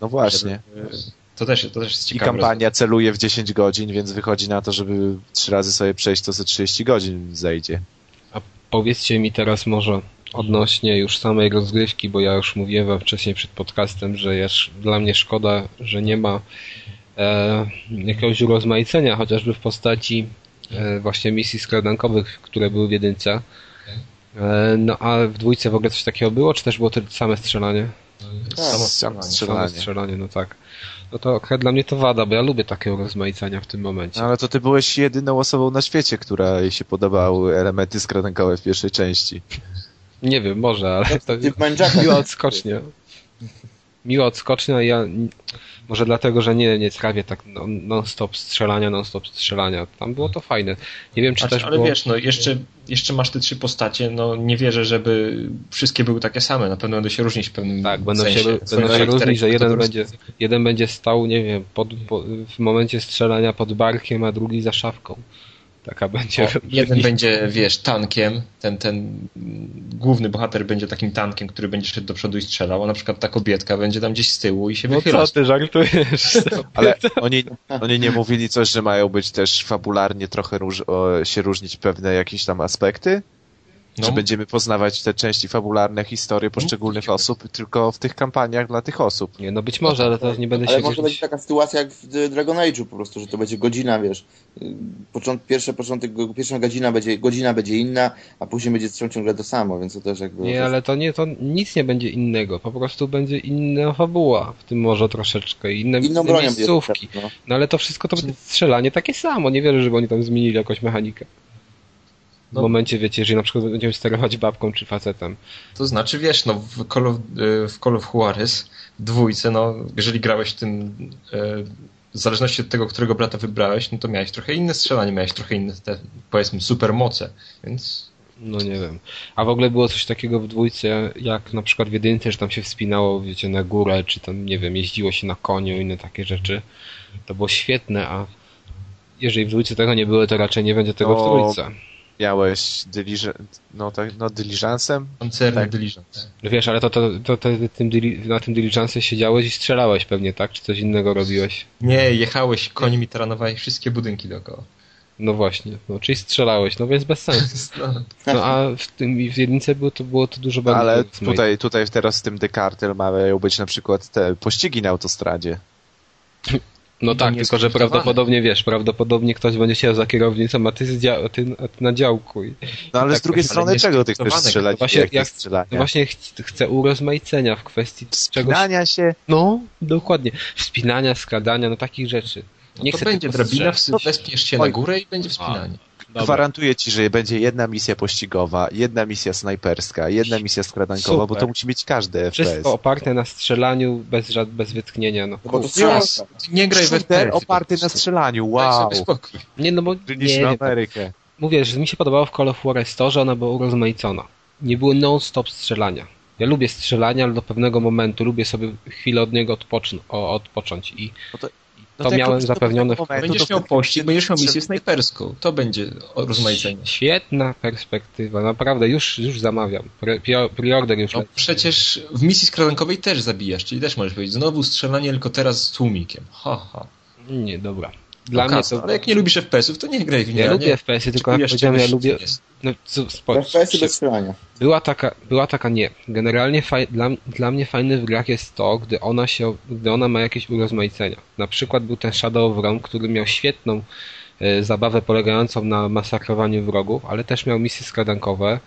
No właśnie. Żeby- To też, to też jest I ciekawe. kampania celuje w 10 godzin, więc wychodzi na to, żeby trzy razy sobie przejść, to ze 30 godzin zejdzie. Powiedzcie mi teraz może odnośnie już samej rozgrywki, bo ja już mówiłem wam wcześniej przed podcastem, że jest dla mnie szkoda, że nie ma e, jakiegoś urozmaicenia, chociażby w postaci e, właśnie misji skradankowych, które były w jedynce. E, no a w dwójce w ogóle coś takiego było, czy też było to same strzelanie? Samo Sam strzelanie. Same strzelanie. no tak. No to dla mnie to wada, bo ja lubię takie urozmaicenia w tym momencie. No ale to ty byłeś jedyną osobą na świecie, która jej się podobały elementy skradankowe w pierwszej części. Nie wiem, może, ale to miła odskocznia. Miła odskocznia, ja n- może dlatego, że nie, nie trawię tak non- non-stop strzelania, non-stop strzelania. Tam było to fajne. Nie wiem, czy Znaczy, też ale było... wiesz, no jeszcze, jeszcze masz te trzy postacie, no nie wierzę, żeby wszystkie były takie same, na pewno będą się różnić w pewnym Tak, będą sensie. się, będą się różnić, że jeden będzie, jeden będzie stał, nie wiem, pod, po, w momencie strzelania pod barkiem, a drugi za szafką. Taka będzie... O, jeden będzie, wiesz, tankiem, ten, ten główny bohater będzie takim tankiem, który będzie szedł do przodu i strzelał, a na przykład ta kobietka będzie tam gdzieś z tyłu i się No wychyla. co ty żartujesz? Ale oni, oni nie mówili coś, że mają być też fabularnie trochę róż, o, się różnić pewne jakieś tam aspekty? No. Że będziemy poznawać te części fabularne, historie poszczególnych no. osób, tylko w tych kampaniach dla tych osób. Nie, no być może, ale to nie będę ale się... Ale może będzie taka sytuacja jak w Dragon Age'u po prostu, że to będzie godzina, wiesz, począt, pierwsze początek, pierwsza godzina będzie, godzina będzie inna, a później będzie ciągle to samo, więc to też jakby... Nie, ale to nie, to nic nie będzie innego, po prostu będzie inna fabuła, w tym może troszeczkę, inne, Inną inne miejscówki. No. no ale to wszystko to będzie strzelanie takie samo, nie wierzę, żeby oni tam zmienili jakąś mechanikę. W no. momencie, wiecie, jeżeli na przykład będziemy sterować babką czy facetem. To znaczy, wiesz, no w Call of, w Call of Juarez dwójce, no jeżeli grałeś tym e, w zależności od tego, którego brata wybrałeś, no to miałeś trochę inne strzelanie, miałeś trochę inne te, powiedzmy, supermoce, więc... No nie wiem. A w ogóle było coś takiego w dwójce, jak na przykład w jedynce, że tam się wspinało, wiecie, na górę, czy tam, nie wiem, jeździło się na koniu, inne takie rzeczy. To było świetne, a jeżeli w dwójce tego nie było, to raczej nie będzie tego w trójce miałeś diligent, no, tak, no diligencem? Koncerny tak. diligence. No wiesz, ale to, to, to, to tym, na tym diligence siedziałeś i strzelałeś pewnie, tak? Czy coś innego robiłeś? Nie, jechałeś koniem i taranowałeś wszystkie budynki dookoła. No właśnie, no, czyli strzelałeś, no więc bez sensu. No, no a w, tym, w jedynce było to, było to dużo bardziej... Ale tutaj, tutaj teraz w tym Dekartel mają być na przykład te pościgi na autostradzie. No tak, tylko że prawdopodobnie wiesz, prawdopodobnie ktoś będzie siedział za kierownicą, a ty, z dzia- ty, na działku. I, no ale tak, z drugiej strony czego ty chcesz strzelać? No właśnie, jak, strzelania? No właśnie ch chcę urozmaicenia w kwestii Wspinania czegoś... się? No, dokładnie. Wspinania, skradania, no takich rzeczy. Nie no to będzie drabina, wespniesz się na górę i będzie wspinanie. Dobra. Gwarantuję ci, że będzie jedna misja pościgowa, jedna misja snajperska, jedna misja skradankowa, Super. bo to musi mieć każdy FPS. Wszystko oparte na strzelaniu bez, bez wytchnienia. No. Bo to. Nie graj w FPS. oparty na strzelaniu, wow. Nie, no bo nie, na Amerykę. Mówię, że mi się podobało w Call of Juarez to, że ona była urozmaicona. Nie było non-stop strzelania. Ja lubię strzelania, ale do pewnego momentu lubię sobie chwilę od niego odpocząć i no to no to, to miałem zapewnione w Będziesz miał pościg, będziesz miał misję snajperską. To będzie rozmaicenie. Świetna perspektywa, naprawdę, już, już zamawiam. Preorder już no, Przecież w misji skradankowej też zabijasz, czyli też możesz powiedzieć, znowu strzelanie, tylko teraz z tłumikiem. Ha, ha. Nie, dobra. Dla no, mnie to... Ale jak nie lubisz FPS-ów, to nie graj w nie. Ja lubię FPS-y, tylko jak powiedziałem, ja lubię... No, FPS-y bez strzelania. Była taka, była taka nie. Generalnie faj... dla, dla mnie fajny w grach jest to, gdy ona się, gdy ona ma jakieś urozmaicenia. Na przykład był ten Shadow of Rome, który miał świetną e, zabawę polegającą na masakrowaniu wrogów, ale też miał misje skradankowe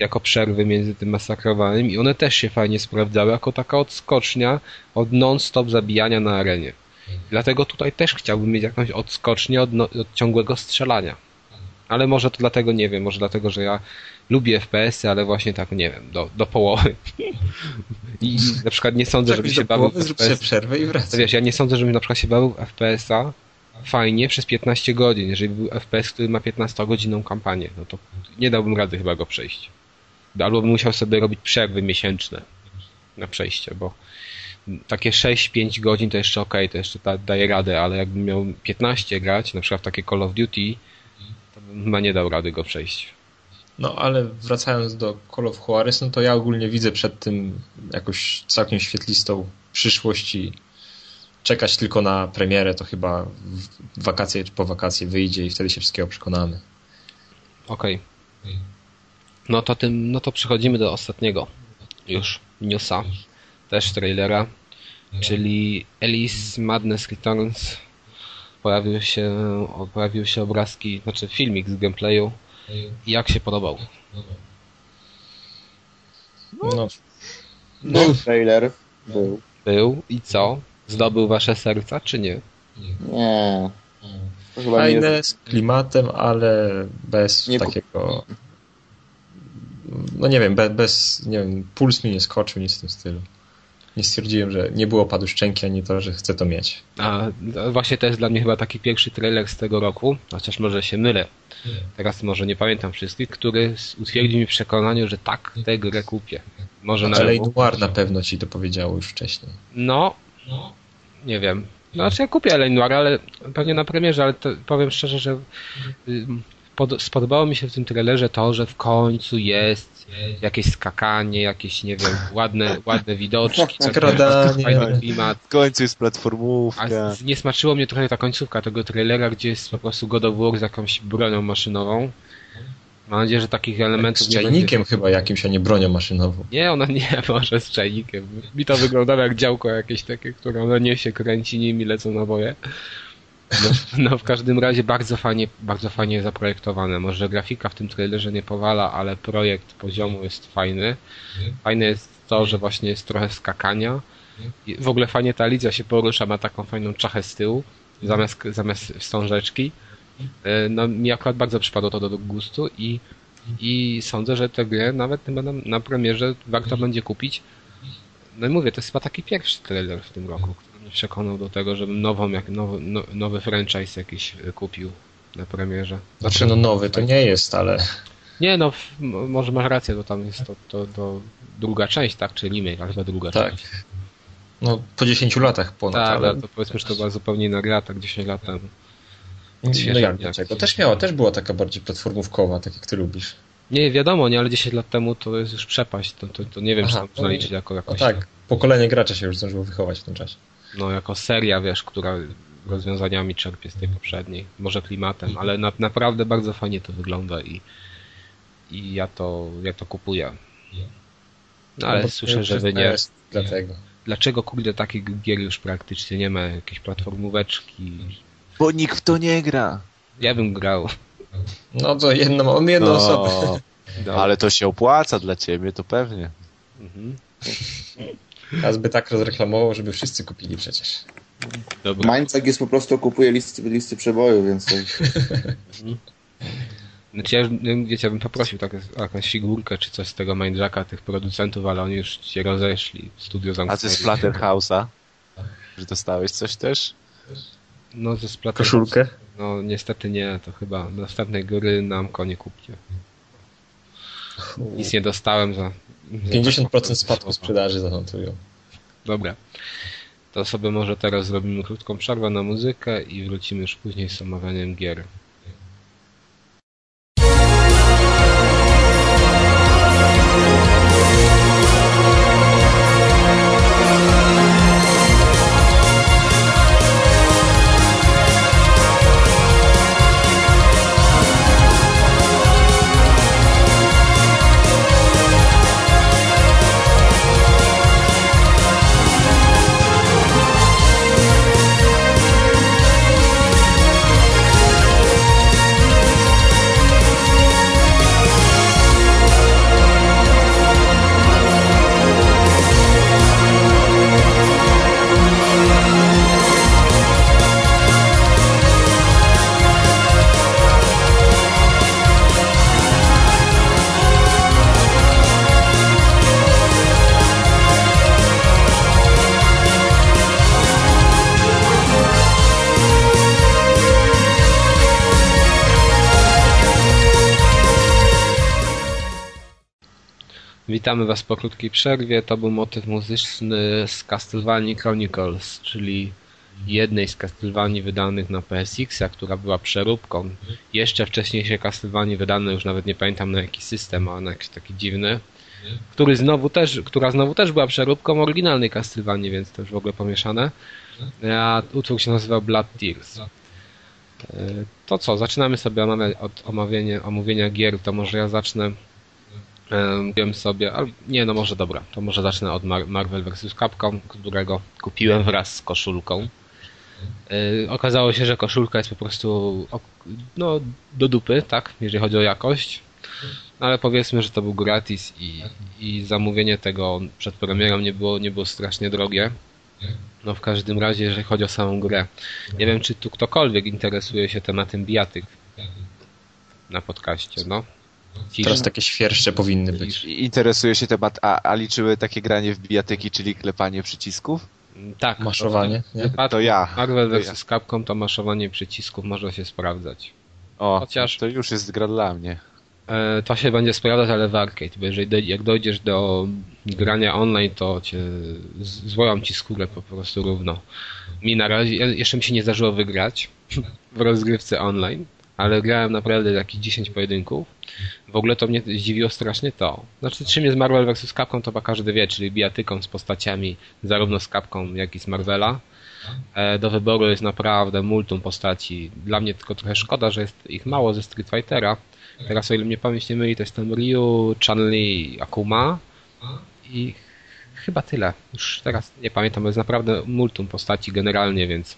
jako przerwy między tym masakrowaniem i one też się fajnie sprawdzały jako taka odskocznia od non-stop zabijania na arenie. Dlatego tutaj też chciałbym mieć jakąś odskocznię od, no, od ciągłego strzelania. Ale może to dlatego, nie wiem, może dlatego, że ja lubię FPS-y, ale właśnie tak, nie wiem, do, do połowy. I na przykład nie sądzę, żebym się bawił w FPS. przerwę i wracaj. Wiesz, ja nie sądzę, żebym na przykład się bawił FPS-a fajnie przez 15 godzin. Jeżeli był FPS, który ma 15-godzinną kampanię, no to nie dałbym rady chyba go przejść. Albo bym musiał sobie robić przerwy miesięczne na przejście, bo takie 6-5 godzin to jeszcze ok, to jeszcze da, daje radę, ale jakbym miał 15 grać, na przykład w takie Call of Duty, to bym chyba nie dał rady go przejść. No ale wracając do Call of Juarez, no to ja ogólnie widzę przed tym jakoś całkiem świetlistą przyszłość i czekać tylko na premierę, to chyba wakacje czy po wakacje wyjdzie i wtedy się wszystkiego przekonamy. Okej. Okay. No to tym, no to przechodzimy do ostatniego już newsa, też trailera czyli Alice Madness Returns. Pojawił się, pojawiły się obrazki, znaczy filmik z gameplayu. I jak się podobał? No, no. Był trailer. Był. Był. I co? Zdobył wasze serca, czy nie? Nie. Fajne, z klimatem, ale bez nie takiego... No nie wiem, bez, bez, nie wiem, puls mi nie skoczył, nic w tym stylu nie stwierdziłem, że nie było padu szczęki, ani to, że chcę to mieć. A właśnie to jest dla mnie chyba taki pierwszy trailer z tego roku, chociaż może się mylę. Teraz może nie pamiętam wszystkich, który utwierdził mi w przekonaniu, że tak, tę grę kupię. Może na Noir na pewno ci to powiedziało już wcześniej. No, nie wiem. Znaczy ja kupię L.A. Noir, ale pewnie na premierze, ale powiem szczerze, że pod, spodobało mi się w tym trailerze to, że w końcu jest jakieś skakanie, jakieś, nie wiem, ładne, ładne widoczki. Skradanie. Fajny klimat. W końcu jest platformówka. A nie smaczyło mnie trochę ta końcówka tego trailera, gdzie jest po prostu God of War z jakąś bronią maszynową. Mam nadzieję, że takich elementów z czajnikiem będzie... chyba jakimś, a nie bronią maszynową. Nie, ona nie może z czajnikiem. Mi to wyglądało jak działko jakieś takie, które ona niesie, kręci nimi, lecą naboje. No, no w każdym razie bardzo fajnie, bardzo fajnie zaprojektowane. Może grafika w tym trailerze nie powala, ale projekt poziomu jest fajny. Fajne jest to, że właśnie jest trochę skakania. W ogóle fajnie ta Alicja się porusza, ma taką fajną czachę z tyłu, zamiast, zamiast wstążeczki. E, no mi akurat bardzo przypadło to do gustu i, i sądzę, że tę grę nawet na, na premierze warto będzie kupić. No i mówię, to jest chyba taki pierwszy trailer w tym roku, mnie przekonał do tego, żebym nową, jak, nowy, no, nowy franchise jakiś kupił na premierze. Znaczy no nowy to nie jest, ale... Nie no, może masz rację, bo tam jest to, to, to druga część, tak? Czy remake, ale druga tak. część. No po 10 latach ponad, tak, ale... to powiedzmy, że to była zupełnie inna gra, tak 10 lat temu. No jak dlaczego? Też miała, też była taka bardziej platformówkowa, tak jak ty lubisz. Nie, wiadomo, nie, ale 10 lat temu to jest już przepaść, to, to, to nie wiem, Aha, czy tam zaliczyć jako jakoś... No tak, pokolenie gracza się już zdążyło wychować w tym czasie. No, jako seria, wiesz, która rozwiązaniami czerpie z tej poprzedniej, może klimatem, ale na, naprawdę bardzo fajnie to wygląda i, i ja to, ja to kupuję. No, ale no, słyszę, że wy nie. Dlatego. Dlaczego kurde takich gier już praktycznie nie ma? Jakieś platformóweczki. Bo nikt w to nie gra. Ja bym grał. No to jedno, mam jedną no, osobę. Ale to się opłaca dla ciebie, to pewnie. Mhm. A by tak rozreklamował, żeby wszyscy kupili przecież. Dobra. Mindsack jest po prostu kupuje listy, listy przeboju, więc... Znaczy ja, wiecie, ja bym poprosił tak, jakąś figurkę czy coś z tego Mindjacka, tych producentów, ale oni już się rozeszli. Studio zamknęli. A ze Splatterhouse'a? Że dostałeś coś też? No ze Splatterhouse'a. Koszulkę? No niestety nie, to chyba następnej góry nam konie kupcie. Nic nie dostałem za... 50% spadku sprzedaży zanotują. Dobra. To sobie może teraz zrobimy krótką przerwę na muzykę i wrócimy już później z omawianiem gier. Witamy Was po krótkiej przerwie. To był motyw muzyczny z Castlevania Chronicles, czyli jednej z Castlevanii wydanych na PSX, a która była przeróbką. Jeszcze wcześniejsze Castlevania wydane, już nawet nie pamiętam na jaki system, a na jakiś taki dziwny, który znowu też, która znowu też była przeróbką oryginalnej Castlevanii, więc to już w ogóle pomieszane. A utwór się nazywał Blood Tears. E, to co, zaczynamy sobie od omawiania, omówienia gier, to może ja zacznę Wiem sobie, ale nie, no może dobra, to może zacznę od Mar Marvel vs. Capcom, którego kupiłem wraz z koszulką. Okazało się, że koszulka jest po prostu no, do dupy, tak, jeżeli chodzi o jakość. No, ale powiedzmy, że to był gratis i, i zamówienie tego przed premierą nie było, nie było strasznie drogie. No w każdym razie, jeżeli chodzi o samą grę. Nie wiem, czy tu ktokolwiek interesuje się tematem bijatyk na podcaście, no. Teraz takie świerszcze powinny być. Interesuje się temat, a, a liczyły takie granie w bijatyki, czyli klepanie przycisków? Tak. Maszowanie, nie? To ja. Marvel vs. Capcom to maszowanie przycisków może się sprawdzać. O, Chociaż to już jest gra dla mnie. E, to się będzie sprawdzać, ale w arcade, bo jeżeli jak dojdziesz do grania online, to cię zwołam ci skórę po prostu równo. Mi na razie, jeszcze mi się nie zdarzyło wygrać w rozgrywce online, ale grałem naprawdę jakieś 10 pojedynków. W ogóle to mnie zdziwiło strasznie to. Znaczy, czym jest Marvel vs. Capcom, to chyba każdy wie, czyli bijatyką z postaciami zarówno z Capcom, jak i z Marvela. E, do wyboru jest naprawdę multum postaci. Dla mnie tylko trochę szkoda, że jest ich mało ze Street Fightera, Teraz o ile mnie pamięć nie myli, to jest tam Ryu, Chanli, Akuma i chyba tyle. Już teraz nie pamiętam, bo jest naprawdę multum postaci generalnie, więc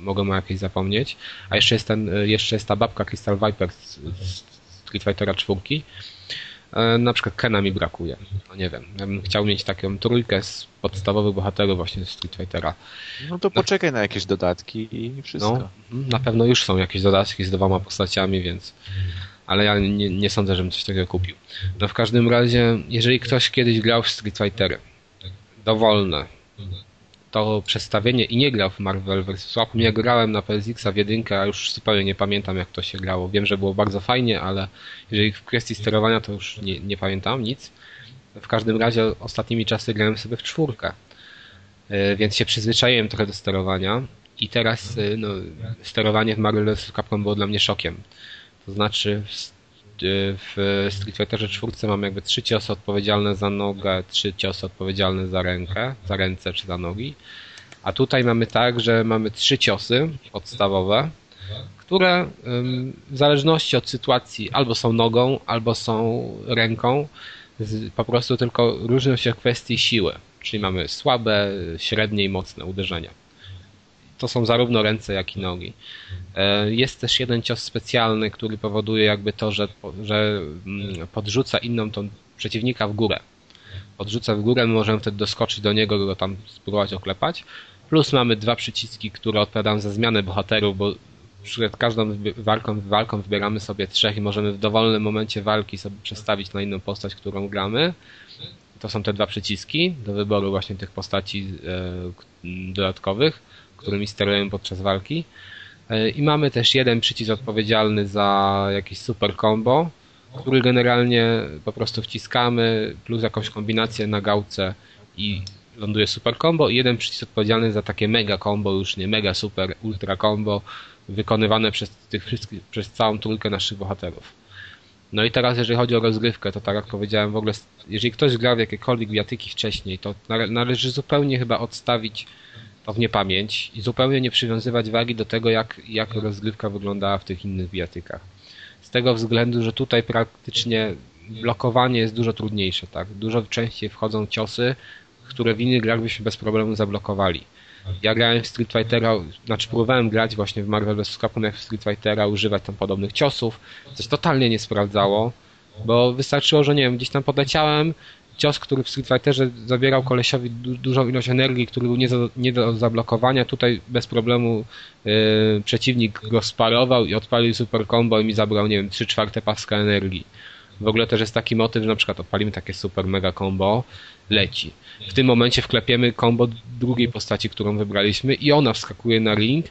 mogę, ma jakieś zapomnieć. A jeszcze jest, ten, jeszcze jest ta babka Crystal Viper z, z Street Fightera 4. E, na przykład Kena mi brakuje. No nie wiem. Ja bym chciał mieć taką trójkę z podstawowych bohaterów właśnie z Street Fightera. No to poczekaj na jakieś dodatki i wszystko. No, mhm, na pewno już są jakieś dodatki z dwoma postaciami, więc ale ja nie, nie sądzę, żebym coś takiego kupił. No w każdym razie, jeżeli ktoś kiedyś grał w Street Fightery, dowolne, to przestawienie i nie grał w Marvel vs. Capcom. Ja grałem na PSX-a w jedynkę, a już zupełnie nie pamiętam jak to się grało. Wiem, że było bardzo fajnie, ale jeżeli w kwestii sterowania to już nie, nie pamiętam nic. W każdym razie ostatnimi czasy grałem sobie w czwórkę, e, więc się przyzwyczaiłem trochę do sterowania i teraz e, no, sterowanie w Marvel vs. Capcom było dla mnie szokiem. To znaczy w Street Fighterze 4 mam jakby trzy ciosy odpowiedzialne za nogę, trzy ciosy odpowiedzialne za rękę, za ręce czy za nogi. A tutaj mamy tak, że mamy trzy ciosy podstawowe, które w zależności od sytuacji albo są nogą, albo są ręką, po prostu tylko różnią się w kwestii siły. Czyli mamy słabe, średnie i mocne uderzenia to są zarówno ręce, jak i nogi. E, jest też jeden cios specjalny, który powoduje jakby to, że, że mm, podrzuca inną tą przeciwnika w górę. Podrzuca w górę, my możemy wtedy doskoczyć do niego, go tam spróbować oklepać. Plus mamy dwa przyciski, które odpowiadają za zmianę bohaterów, bo przed każdą walką, walką wybieramy sobie trzech i możemy w dowolnym momencie walki sobie przestawić na inną postać, którą gramy. To są te dwa przyciski do wyboru właśnie tych postaci e, dodatkowych którymi sterujemy podczas walki. E, I mamy też jeden przycisk odpowiedzialny za jakiś super combo, który generalnie po prostu wciskamy, plus jakąś kombinację na gałce i ląduje super combo i jeden przycisk odpowiedzialny za takie mega combo, już nie mega super, ultra combo, wykonywane przez tych wszystkich, przez całą trójkę naszych bohaterów. No i teraz jeżeli chodzi o rozgrywkę, to tak jak powiedziałem w ogóle, jeżeli ktoś grał w jakiekolwiek biatyki wcześniej, to należy zupełnie chyba odstawić to w niepamięć i zupełnie nie przywiązywać wagi do tego, jak, jak rozgrywka wyglądała w tych innych bijatykach. Z tego względu, że tutaj praktycznie blokowanie jest dużo trudniejsze, tak? Dużo częściej wchodzą ciosy, które w innych grach byśmy bez problemu zablokowali. Ja grałem w Street Fightera, znaczy próbowałem grać właśnie w Marvel vs. Capcom w Street Fightera, używać tam podobnych ciosów, coś totalnie nie sprawdzało, bo wystarczyło, że nie wiem, gdzieś tam podleciałem, cios, który w Street Fighterze zabierał kolesiowi du dużą ilość energii, który był nie, do, nie do zablokowania, tutaj bez problemu yy, przeciwnik go sparował i odpalił super combo i mi zabrał, nie wiem, 3 czwarte paska energii. W ogóle też jest taki motyw, że na przykład odpalimy takie super mega combo, leci. W tym momencie wklepiemy combo drugiej postaci, którą wybraliśmy i ona wskakuje na ring,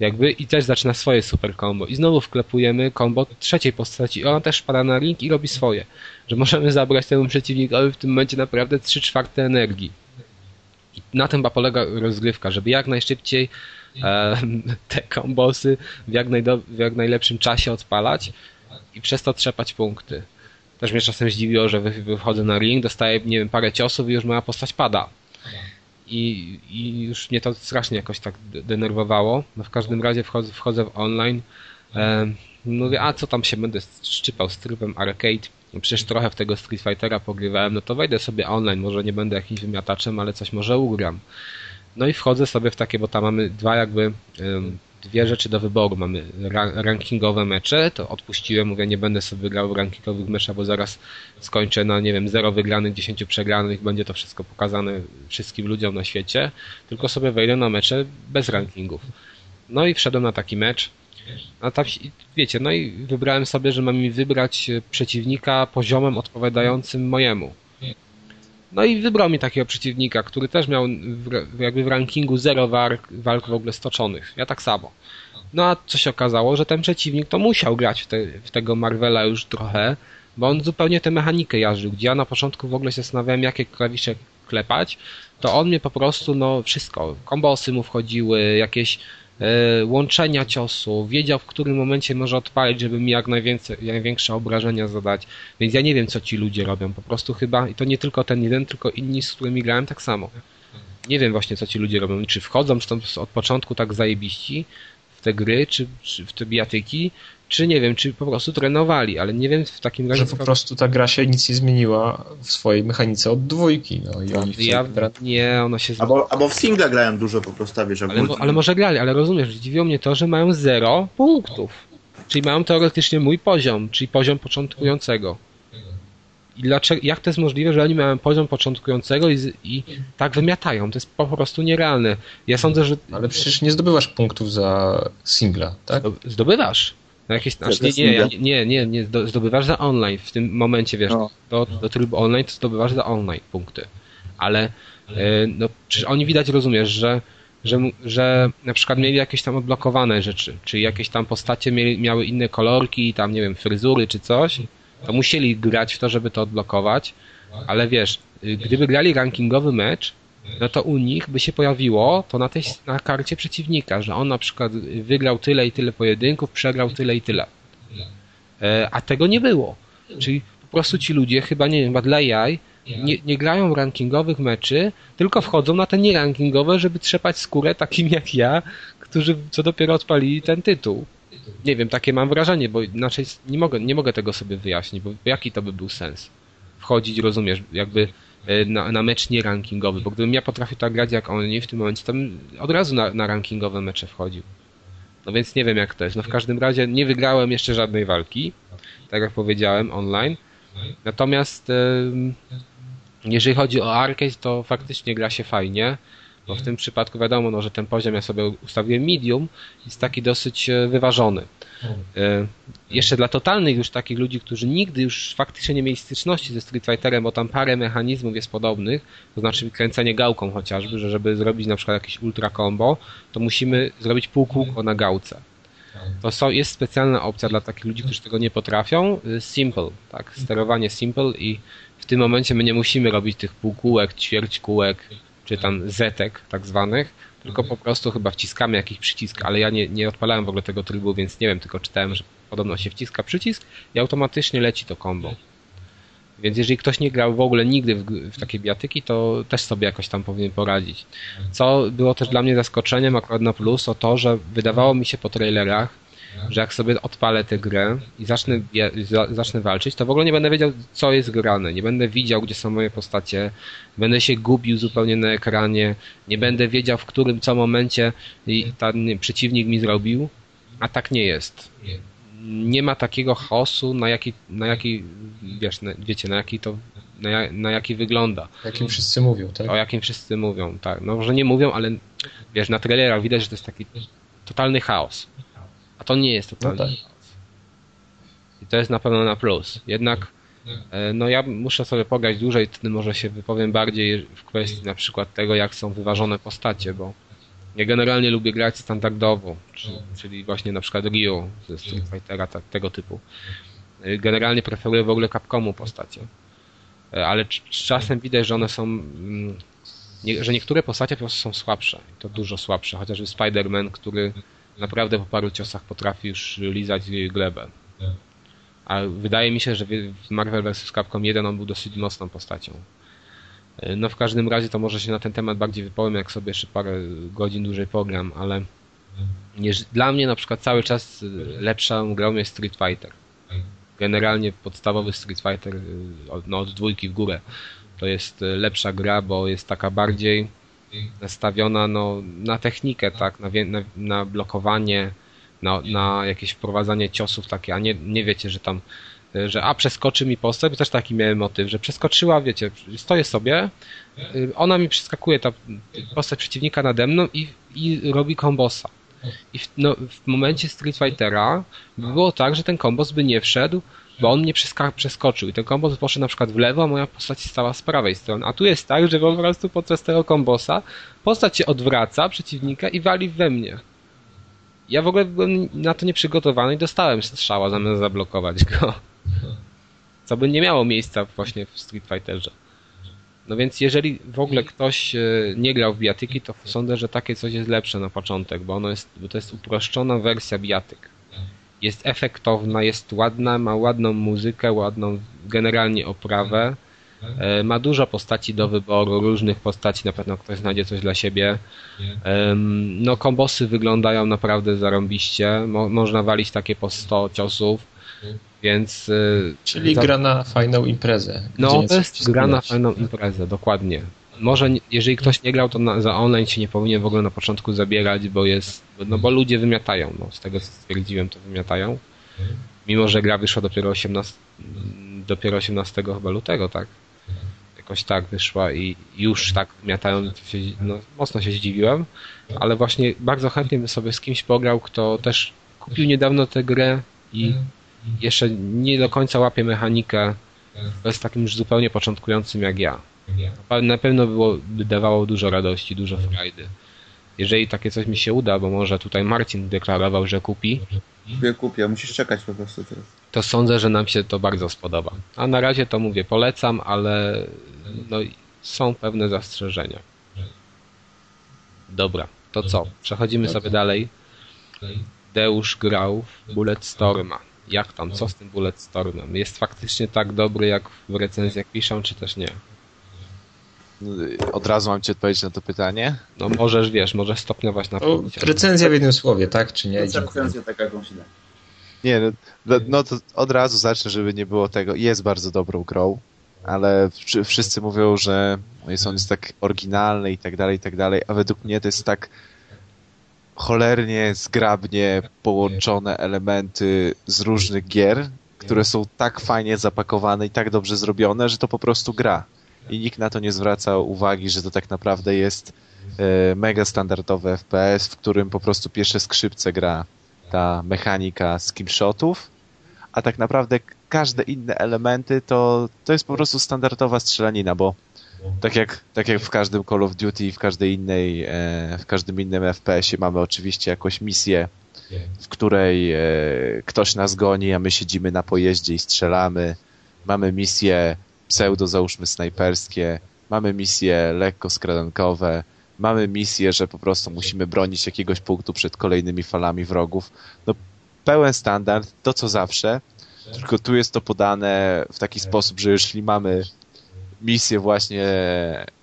jakby i też zaczyna swoje super combo. I znowu wklepujemy combo trzeciej postaci i ona też pada na ring i robi swoje. Że możemy zabrać temu przeciwnikowi w tym momencie naprawdę 3 czwarte energii. I na tym chyba polega rozgrywka, żeby jak najszybciej e, te kombosy w jak, w jak najlepszym czasie odpalać i przez to trzepać punkty. Też mnie czasem zdziwiło, że wychodzę na ring, dostaję, nie wiem, parę ciosów i już moja postać pada. I, I już mnie to strasznie jakoś tak denerwowało. No w każdym razie wchodzę, wchodzę w online. E, mówię, a co tam się będę szczypał z trybem arcade. Przecież trochę w tego Street Fightera pogrywałem, no to wejdę sobie online, może nie będę jakimś wymiataczem, ale coś może ugram. No i wchodzę sobie w takie, bo tam mamy dwa jakby dwie rzeczy do wyboru. Mamy rankingowe mecze, to odpuściłem, mówię, nie będę sobie grał rankingowych meczach, bo zaraz skończę na, nie wiem, zero wygranych, dziesięciu przegranych, będzie to wszystko pokazane wszystkim ludziom na świecie, tylko sobie wejdę na mecze bez rankingów. No i wszedłem na taki mecz, a tam, wiecie, no i wybrałem sobie, że mam mi wybrać przeciwnika poziomem odpowiadającym mojemu. No i wybrał mi takiego przeciwnika, który też miał w, jakby w rankingu zero walk, walk w ogóle stoczonych. Ja tak samo. No a co się okazało, że ten przeciwnik to musiał grać w, te, w tego Marvela już trochę, bo on zupełnie tę mechanikę jarzył, gdzie ja na początku w ogóle się zastanawiałem, jakie klawisze klepać, to on mnie po prostu, no wszystko, kombosy mu wchodziły, jakieś łączenia ciosu, wiedział w którym momencie może odpalić, żeby mi jak najwięcej, największe obrażenia zadać. Więc ja nie wiem, co ci ludzie robią. Po prostu chyba, i to nie tylko ten jeden, tylko inni, z którymi grałem tak samo. Nie wiem właśnie, co ci ludzie robią. Czy wchodzą czy od początku tak zajebiści w te gry, czy, czy w te bijatyki, czy nie wiem, czy po prostu trenowali, ale nie wiem w takim razie... Że po prostu ta gra się nic nie zmieniła w swojej mechanice od dwójki. No, i oni ja, nie, ona się... Albo, albo w singla grają dużo po prostu, wiesz, ale, ale może grali, ale rozumiesz, dziwiło mnie to, że mają zero punktów. Czyli mają teoretycznie mój poziom, czyli poziom początkującego. I dlaczego, jak to jest możliwe, że oni mają poziom początkującego i, i tak wymiatają? To jest po prostu nierealne. Ja sądzę, że... Ale przecież nie zdobywasz punktów za singla, tak? Zdobywasz. Na jakieś, znaczy, nie, nie, nie, nie, nie, zdobywasz za online w tym momencie, wiesz, no. do, do trybu online to zdobywasz za online punkty. Ale e, no, przecież oni widać, rozumiesz, że że, że na przykład mieli jakieś tam odblokowane rzeczy, czyli jakieś tam postacie mieli, miały inne kolorki, tam nie wiem, fryzury czy coś, to musieli grać w to, żeby to odblokować, ale wiesz, gdyby grali rankingowy mecz, no to u nich by się pojawiło to na tej na karcie przeciwnika, że on na przykład wygrał tyle i tyle pojedynków, przegrał tyle i tyle. E, a tego nie było. Czyli po prostu ci ludzie, chyba nie wiem, dla jaj, nie, nie grają rankingowych meczy, tylko wchodzą na te nierankingowe, żeby trzepać skórę takim jak ja, którzy co dopiero odpalili ten tytuł. Nie wiem, takie mam wrażenie, bo inaczej nie mogę, nie mogę tego sobie wyjaśnić, bo jaki to by był sens? Wchodzić, rozumiesz, jakby na, na mecz nierankingowy, bo gdybym ja potrafił tak grać jak oni w tym momencie, to bym od razu na, na rankingowe mecze wchodził. No więc nie wiem jak to jest. No w każdym razie nie wygrałem jeszcze żadnej walki, tak jak powiedziałem, online. Natomiast jeżeli chodzi o arcade, to faktycznie gra się fajnie, bo w tym przypadku wiadomo, no, że ten poziom ja sobie ustawiłem medium, jest taki dosyć e, wyważony. E, jeszcze dla totalnych już takich ludzi, którzy nigdy już faktycznie nie mieli styczności ze Street Fighterem, bo tam parę mechanizmów jest podobnych, to znaczy kręcenie gałką chociażby, że żeby zrobić na przykład jakieś ultra combo, to musimy zrobić półkółko na gałce. To są, jest specjalna opcja dla takich ludzi, którzy tego nie potrafią. Y, simple, tak? Sterowanie simple i w tym momencie my nie musimy robić tych półkółek, ćwierćkółek, czy tam zetek tak zwanych, tylko po prostu chyba wciskamy jakiś przycisk, ale ja nie, nie odpalałem w ogóle tego trybu, więc nie wiem, tylko czytałem, że podobno się wciska przycisk i automatycznie leci to combo. Więc jeżeli ktoś nie grał w ogóle nigdy w, w takie biatyki, to też sobie jakoś tam powinien poradzić. Co było też dla mnie zaskoczeniem akurat na plus, o to, że wydawało mi się po trailerach, że jak sobie odpalę tę grę i zacznę, zacznę walczyć, to w ogóle nie będę wiedział, co jest grane. Nie będę widział, gdzie są moje postacie. Będę się gubił zupełnie na ekranie. Nie będę wiedział, w którym co momencie ten przeciwnik mi zrobił. A tak nie jest nie ma takiego chaosu, na jaki, na jaki wiesz, na, wiecie, na jaki to, na, na jaki wygląda. Jakim wszyscy mówią, tak? O jakim wszyscy mówią, tak. No może nie mówią, ale wiesz, na trailerach widać, że to jest taki totalny chaos. A to nie jest totalny no tak. I to jest na pewno na plus. Jednak e, no ja muszę sobie pograć dłużej, wtedy może się wypowiem bardziej w kwestii na przykład tego, jak są wyważone postacie, bo ja generalnie lubię grać standardowo, czyli właśnie na przykład Ryu ze Street Fightera, tak, tego typu. Generalnie preferuję w ogóle Capcomu postacie. Ale czasem widać, że one są mm, że niektóre postacie po prostu są słabsze. To dużo słabsze. Chociażby Spider-Man, który naprawdę po paru ciosach potrafi już lizać glebę. A wydaje mi się, że w Marvel vs. Capcom 1 on był dosyć mocną postacią. No w każdym razie to może się na ten temat bardziej wypowiem, jak sobie jeszcze parę godzin dłużej program, ale dla mnie na przykład cały czas lepszą grą jest Street Fighter. Generalnie podstawowy Street Fighter no, od dwójki w górę to jest lepsza gra, bo jest taka bardziej nastawiona no, na technikę, tak, na, na, na blokowanie, na, na jakieś wprowadzanie ciosów takie, a nie, nie wiecie, że tam że a przeskoczy mi postać, bo też taki miałem motyw, że przeskoczyła, wiecie, stoję sobie, y, ona mi przeskakuje, ta postać przeciwnika nade mną i, i robi kombosa. I w, no, w momencie Street Fightera było tak, że ten kombos by nie wszedł, bo on mnie przeskoczył i ten kombos poszedł na przykład w lewo, a moja postać stała z prawej strony. A tu jest tak, że po prostu podczas tego kombosa postać się odwraca przeciwnika i wali we mnie. Ja w ogóle byłem na to nieprzygotowany i dostałem strzała zamiast zablokować go. Co by nie miało miejsca właśnie w Street Fighterze. No więc jeżeli w ogóle ktoś e, nie grał w bijatyki, to sądzę, że takie coś jest lepsze na początek, bo ono jest, bo to jest uproszczona wersja bijatyk. Jest efektowna, jest ładna, ma ładną muzykę, ładną generalnie oprawę. E, ma dużo postaci do wyboru, różnych postaci, na pewno ktoś znajdzie coś dla siebie. No, kombosy wyglądają naprawdę zarąbiście. Mo można walić takie po 100 ciosów, więc... E, Czyli za... gra na fajną imprezę. No, to jest gra na fajną imprezę, dokładnie. Może, jeżeli ktoś nie grał, to na, za online się nie powinien w ogóle na początku zabierać, bo jest, no bo ludzie wymiatają, no, z tego co stwierdziłem, to wymiatają. Mimo, że gra wyszła dopiero 18, dopiero 18 chyba lutego, tak? Jakoś tak wyszła i już tak miatają, się, no, mocno się zdziwiłem, ale właśnie bardzo chętnie bym sobie z kimś pograł, kto też kupił niedawno tę grę i jeszcze nie do końca łapie mechanikę, jest takim już zupełnie początkującym jak ja. Na pewno było, by dawało dużo radości, dużo frajdy. Jeżeli takie coś mi się uda, bo może tutaj Marcin deklarował, że kupi. Kupię, kupię, musisz czekać po prostu teraz. To sądzę, że nam się to bardzo spodoba. A na razie to mówię, polecam, ale no, są pewne zastrzeżenia. Dobra, to co? Przechodzimy sobie dalej. Deusz grał w Bulletstorma. Jak tam? Co z tym Bulletstormem? Jest faktycznie tak dobry, jak w recenzjach piszą, czy też nie? Od razu mam ci odpowiedzieć na to pytanie? No możesz, wiesz, możesz stopniować na no, Recenzja w jednym słowie, tak? Czy nie? Recenzja taka, jaką się da. Nie, no, no, no to od razu zacznę, żeby nie było tego. Jest bardzo dobrą grą, ale wszyscy mówią, że jest on jest tak oryginalny i tak dalej, i tak dalej, a według mnie to jest tak cholernie, zgrabnie połączone elementy z różnych gier, które są tak fajnie zapakowane i tak dobrze zrobione, że to po prostu gra i nikt na to nie zwraca uwagi, że to tak naprawdę jest e, mega standardowy FPS, w którym po prostu pierwsze skrzypce gra ta mechanika skillshotów, a tak naprawdę każde inne elementy to, to jest po prostu standardowa strzelanina, bo tak jak, tak jak w każdym Call of Duty i w każdej innej, e, w każdym innym FPS-ie mamy oczywiście jakąś misję, w której e, ktoś nas goni, a my siedzimy na pojeździe i strzelamy. Mamy misję pseudo, załóżmy, snajperskie, mamy misje lekko skradankowe, mamy misje, że po prostu musimy bronić jakiegoś punktu przed kolejnymi falami wrogów. No, pełen standard, to co zawsze, tylko tu jest to podane w taki sposób, że jeśli mamy misję właśnie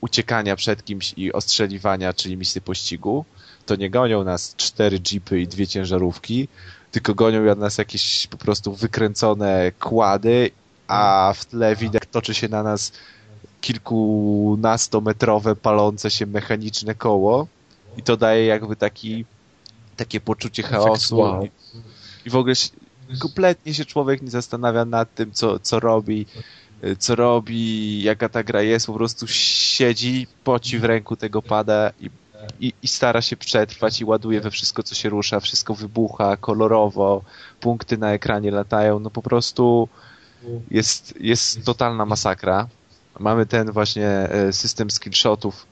uciekania przed kimś i ostrzeliwania, czyli misję pościgu, to nie gonią nas cztery jeepy i dwie ciężarówki, tylko gonią nas jakieś po prostu wykręcone kłady a w tle widać, toczy się na nas kilkunastometrowe, palące się mechaniczne koło i to daje jakby taki takie poczucie chaosu. wow. I, w ogóle kompletnie się człowiek nie zastanawia nad tym, co, co robi, co robi, jaka ta gra jest, po prostu siedzi, poci w ręku tego pada i, i, i, stara się przetrwać i ładuje we wszystko, co się rusza, wszystko wybucha kolorowo, punkty na ekranie latają, no po prostu jest, jest totalna masakra. Mamy ten właśnie e, system skillshotów,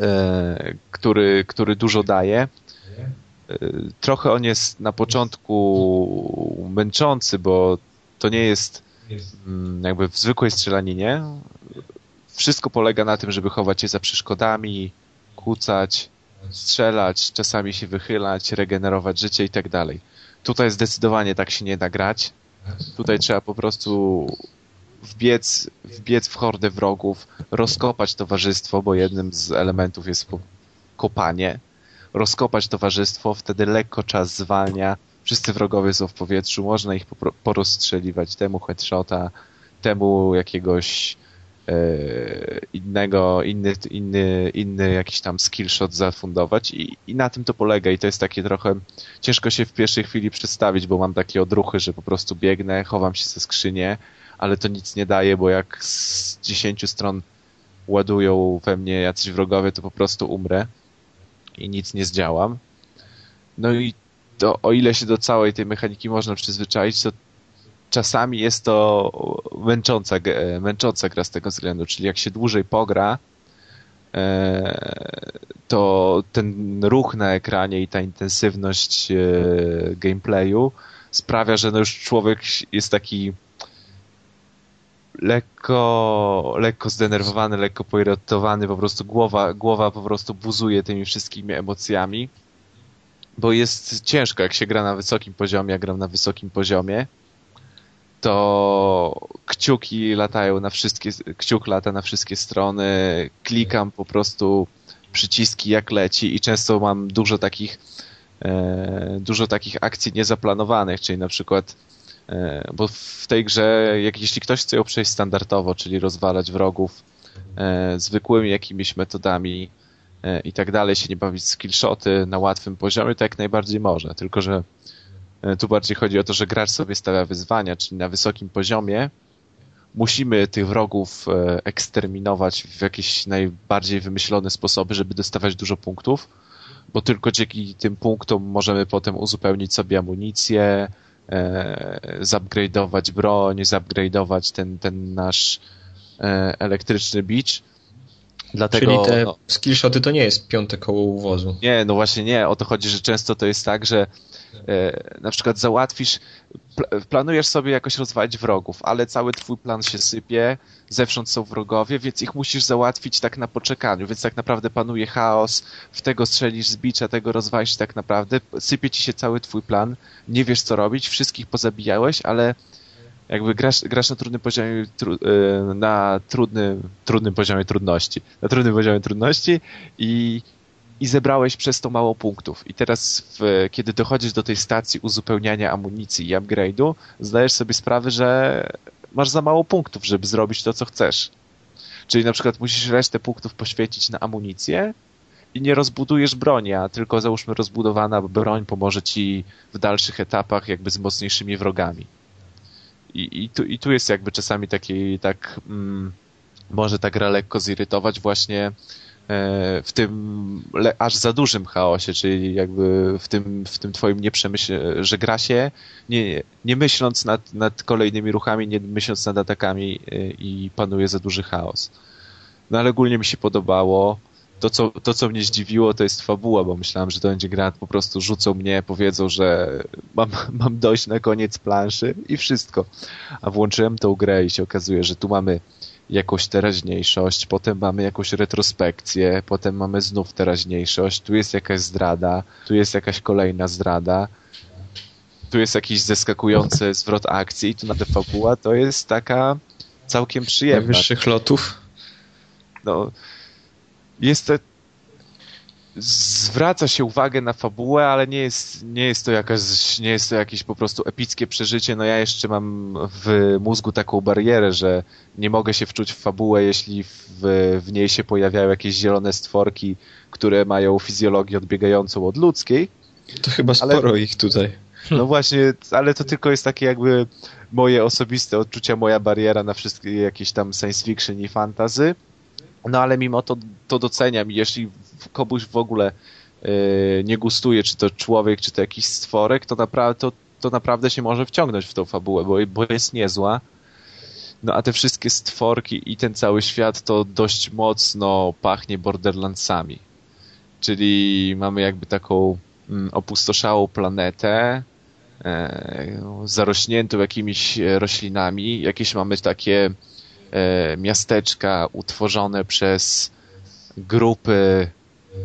e, który, który dużo daje. E, trochę on jest na początku męczący, bo to nie jest mm, jakby w zwykłej strzelaninie. Wszystko polega na tym, żeby chować się za przeszkodami, kłócać, strzelać, czasami się wychylać, regenerować życie i tak dalej. Tutaj zdecydowanie tak się nie da grać. Tutaj trzeba po prostu wbiec, wbiec w hordę wrogów, rozkopać towarzystwo, bo jednym z elementów jest kopanie. Rozkopać towarzystwo, wtedy lekko czas zwalnia, wszyscy wrogowie są w powietrzu, można ich porozstrzeliwać, temu headshota, temu jakiegoś innego, inny, inny, inny jakiś tam skillshot zafundować i, i na tym to polega i to jest takie trochę ciężko się w pierwszej chwili przedstawić, bo mam takie odruchy, że po prostu biegnę, chowam się ze skrzynie, ale to nic nie daje, bo jak z dziesięciu stron ładują we mnie jacyś wrogowie, to po prostu umrę i nic nie zdziałam. No i to, o ile się do całej tej mechaniki można przyzwyczaić, to czasami jest to męcząca, męcząca gra z tego względu, czyli jak się dłużej pogra, e, to ten ruch na ekranie i ta intensywność e, gameplayu sprawia, że no już człowiek jest taki lekko, lekko zdenerwowany, lekko poirytowany, po prostu głowa, głowa po prostu buzuje tymi wszystkimi emocjami, bo jest ciężko, jak się gra na wysokim poziomie, ja gram na wysokim poziomie, to kciuki latają na wszystkie, kciuk lata na wszystkie strony, klikam po prostu przyciski jak leci i często mam dużo takich e, dużo takich akcji niezaplanowanych, czyli na przykład e, bo w tej grze, jak, jeśli ktoś chce ją przejść standardowo, czyli rozwalać wrogów e, zwykłymi jakimiś metodami i tak dalej, się nie bawić skillshoty na łatwym poziomie, to jak najbardziej można, tylko że tu bardziej chodzi o to, że gracz sobie stawia wyzwania, czyli na wysokim poziomie musimy tych wrogów e, eksterminować w jakieś najbardziej wymyślone sposoby, żeby dostawać dużo punktów, bo tylko dzięki tym punktom możemy potem uzupełnić sobie amunicję, e, zupgrade'ować broń, zupgrade'ować ten, ten nasz e, elektryczny beach. Dlatego, Czyli te no, skillshoty to nie jest piąte koło uwozu. Nie, no właśnie nie. O to chodzi, że często to jest tak, że E, na przykład załatwisz, planujesz sobie jakoś rozwalić wrogów, ale cały twój plan się sypie, zewsząd są wrogowie, więc ich musisz załatwić tak na poczekaniu, więc tak naprawdę panuje chaos, w tego strzelisz z bicza, tego rozwalisz tak naprawdę, sypie ci się cały twój plan, nie wiesz co robić, wszystkich pozabijałeś, ale jakby grasz, grasz na trudnym poziomie, tru, e, na trudnym, trudnym poziomie trudności, na trudnym poziomie trudności i i zebrałeś przez to mało punktów. I teraz, w, kiedy dochodzisz do tej stacji uzupełniania amunicji i upgrade'u, zdajesz sobie sprawę, że masz za mało punktów, żeby zrobić to, co chcesz. Czyli na przykład musisz resztę punktów poświęcić na amunicję i nie rozbudujesz broni, a tylko załóżmy rozbudowana broń pomoże ci w dalszych etapach jakby z mocniejszymi wrogami. I, i, tu, i tu jest jakby czasami taki, tak, mm, może ta gra lekko zirytować właśnie w tym aż za dużym chaosie, czyli jakby w tym, w tym twoim nieprzemyśle, że gra się nie, nie myśląc nad, nad kolejnymi ruchami, nie myśląc nad atakami e, i panuje za duży chaos. No ale ogólnie mi się podobało. To co, to, co mnie zdziwiło, to jest fabuła, bo myślałem, że to będzie gra, po prostu rzucą mnie, powiedzą, że mam, mam dojść na koniec planszy i wszystko. A włączyłem tą grę i się okazuje, że tu mamy jakąś teraźniejszość, potem mamy jakąś retrospekcję, potem mamy znów teraźniejszość, tu jest jakaś zdrada, tu jest jakaś kolejna zdrada, tu jest jakiś zeskakujący zwrot akcji, tu na fabuła to jest taka całkiem przyjemna. Najwyższych lotów? No, jest to zwraca się uwagę na fabułę, ale nie jest, nie jest to jakaś, nie jest to jakieś po prostu epickie przeżycie. No ja jeszcze mam w mózgu taką barierę, że nie mogę się wczuć w fabułę, jeśli w, w niej się pojawiają jakieś zielone stworki, które mają fizjologię odbiegającą od ludzkiej. To chyba sporo ale, ich tutaj. No właśnie, ale to tylko jest takie jakby moje osobiste odczucia, moja bariera na wszystkie jakieś tam science fiction i fantazy. No ale mimo to, to doceniam. Jeśli komuś w ogóle yy, nie gustuje, czy to człowiek, czy to jakiś stworek, to, napra to, to naprawdę się może wciągnąć w tą fabułę, bo, bo jest niezła. No a te wszystkie stworki i ten cały świat to dość mocno pachnie Borderlandsami. Czyli mamy jakby taką mm, opustoszałą planetę, e, zarośniętą jakimiś roślinami. Jakieś mamy takie miasteczka utworzone przez grupy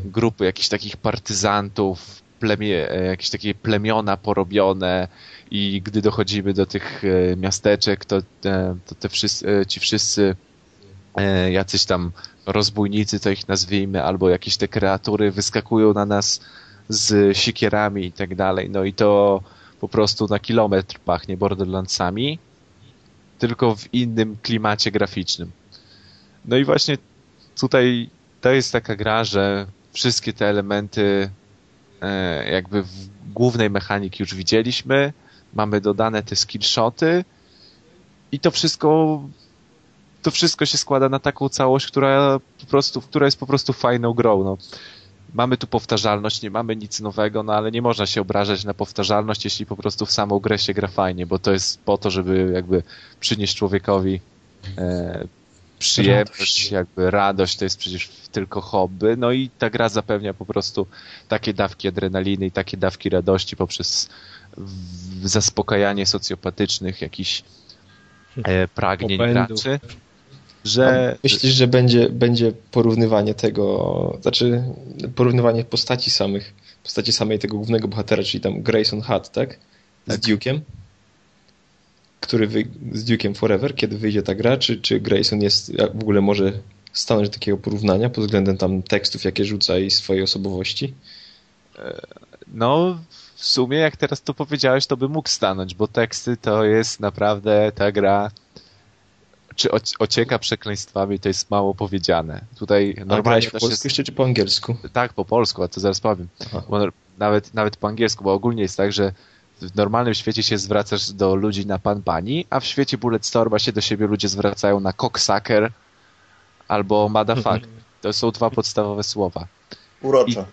grupy jakichś takich partyzantów, plemie, e, jakieś takie plemiona porobione i gdy dochodzimy do tych e, miasteczek, to, e, to te wszyscy, ci wszyscy jacyś tam rozbójnicy, to ich nazwijmy, albo jakieś te kreatury wyskakują na nas z sikierami i tak dalej. No i to po prostu na kilometr pachnie Borderlandsami, tylko w innym klimacie graficznym. No i właśnie tutaj to jest taka gra, że wszystkie te elementy e, jakby w głównej mechaniki już widzieliśmy, mamy dodane te skillshoty i to wszystko to wszystko się składa na taką całość, która po prostu, która jest po prostu fajną grą. No. Mamy tu powtarzalność, nie mamy nic nowego, no ale nie można się obrażać na powtarzalność, jeśli po prostu w samą grę się gra fajnie, bo to jest po to, żeby jakby przynieść człowiekowi e, przyjemność, jakby radość to jest przecież tylko hobby, no i ta gra zapewnia po prostu takie dawki adrenaliny i takie dawki radości poprzez zaspokajanie socjopatycznych jakichś e, pragnień graczy. Że... Myślisz, że będzie, będzie porównywanie tego, znaczy porównywanie postaci samych, postaci samej tego głównego bohatera, czyli tam Grayson Hutt, tak? Z tak. Duke'iem? który wy, z Duke'em Forever, kiedy wyjdzie ta gra, czy, czy Grayson jest, w ogóle może stanąć do takiego porównania pod względem tam tekstów, jakie rzuca i swojej osobowości? No, w sumie jak teraz to powiedziałeś, to by mógł stanąć, bo teksty to jest naprawdę ta gra czy ocieka przekleństwami, to jest mało powiedziane. Tutaj normalnie po polsku jest... czy po angielsku? Tak, po polsku, a to zaraz powiem. nawet, nawet po angielsku, bo ogólnie jest tak, że w normalnym świecie się zwracasz do ludzi na pan pani, a w świecie Bulletstorma się do siebie ludzie zwracają na cocksucker albo motherfucker. To są dwa podstawowe słowa. Uroczo.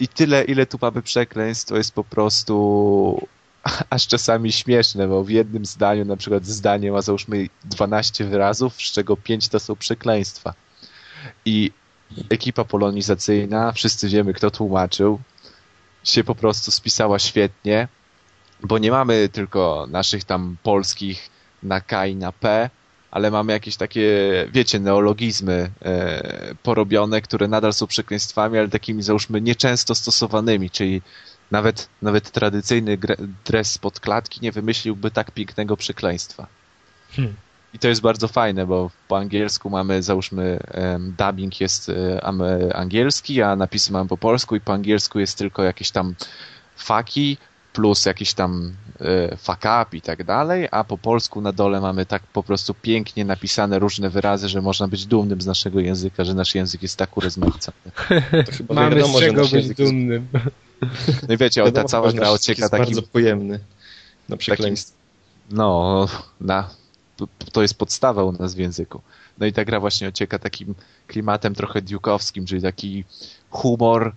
I, I tyle, ile tu mamy przekleństw, to jest po prostu aż czasami śmieszne, bo w jednym zdaniu, na przykład zdanie ma załóżmy 12 wyrazów, z czego 5 to są przekleństwa. I ekipa polonizacyjna, wszyscy wiemy kto tłumaczył, się po prostu spisała świetnie, bo nie mamy tylko naszych tam polskich na K i na P, ale mamy jakieś takie, wiecie, neologizmy e, porobione, które nadal są przekleństwami, ale takimi załóżmy nieczęsto stosowanymi, czyli nawet, nawet tradycyjny dres spod klatki nie wymyśliłby tak pięknego przekleństwa. Hmm. I to jest bardzo fajne, bo po angielsku mamy, załóżmy, dubbing jest um, angielski, a napisy mamy po polsku i po angielsku jest tylko jakieś tam faki plus jakiś tam e, fuck up i tak dalej, a po polsku na dole mamy tak po prostu pięknie napisane różne wyrazy, że można być dumnym z naszego języka, że nasz język jest tak urozmaicony. mamy wiadomo, z czego być dumnym. No i wiecie, ta cała gra ocieka jest takim... bardzo pojemny na przekleństwo. No, na, to jest podstawa u nas w języku. No i ta gra właśnie ocieka takim klimatem trochę diukowskim, czyli taki humor,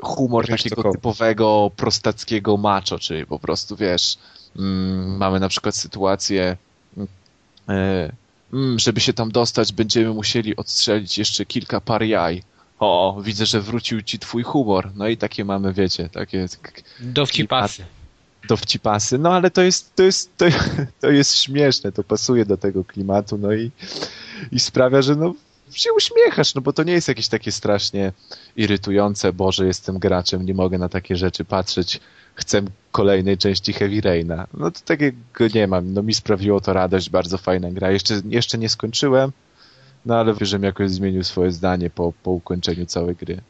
humor takiego typowego prostackiego macho, czyli po prostu wiesz, mm, mamy na przykład sytuację, mm, mm, żeby się tam dostać, będziemy musieli odstrzelić jeszcze kilka par jaj o, widzę, że wrócił ci twój humor. No i takie mamy, wiecie, takie... Dowcipasy. Dowcipasy, no ale to jest, to jest, to, to jest śmieszne, to pasuje do tego klimatu, no i, i sprawia, że no się uśmiechasz, no bo to nie jest jakieś takie strasznie irytujące, Boże, jestem graczem, nie mogę na takie rzeczy patrzeć, chcę kolejnej części Heavy Raina. No to takiego nie mam, no mi sprawiło to radość, bardzo fajna gra. Jeszcze, jeszcze nie skończyłem, no ale żebym jakoś zmienił swoje zdanie po, po ukończeniu całej gry.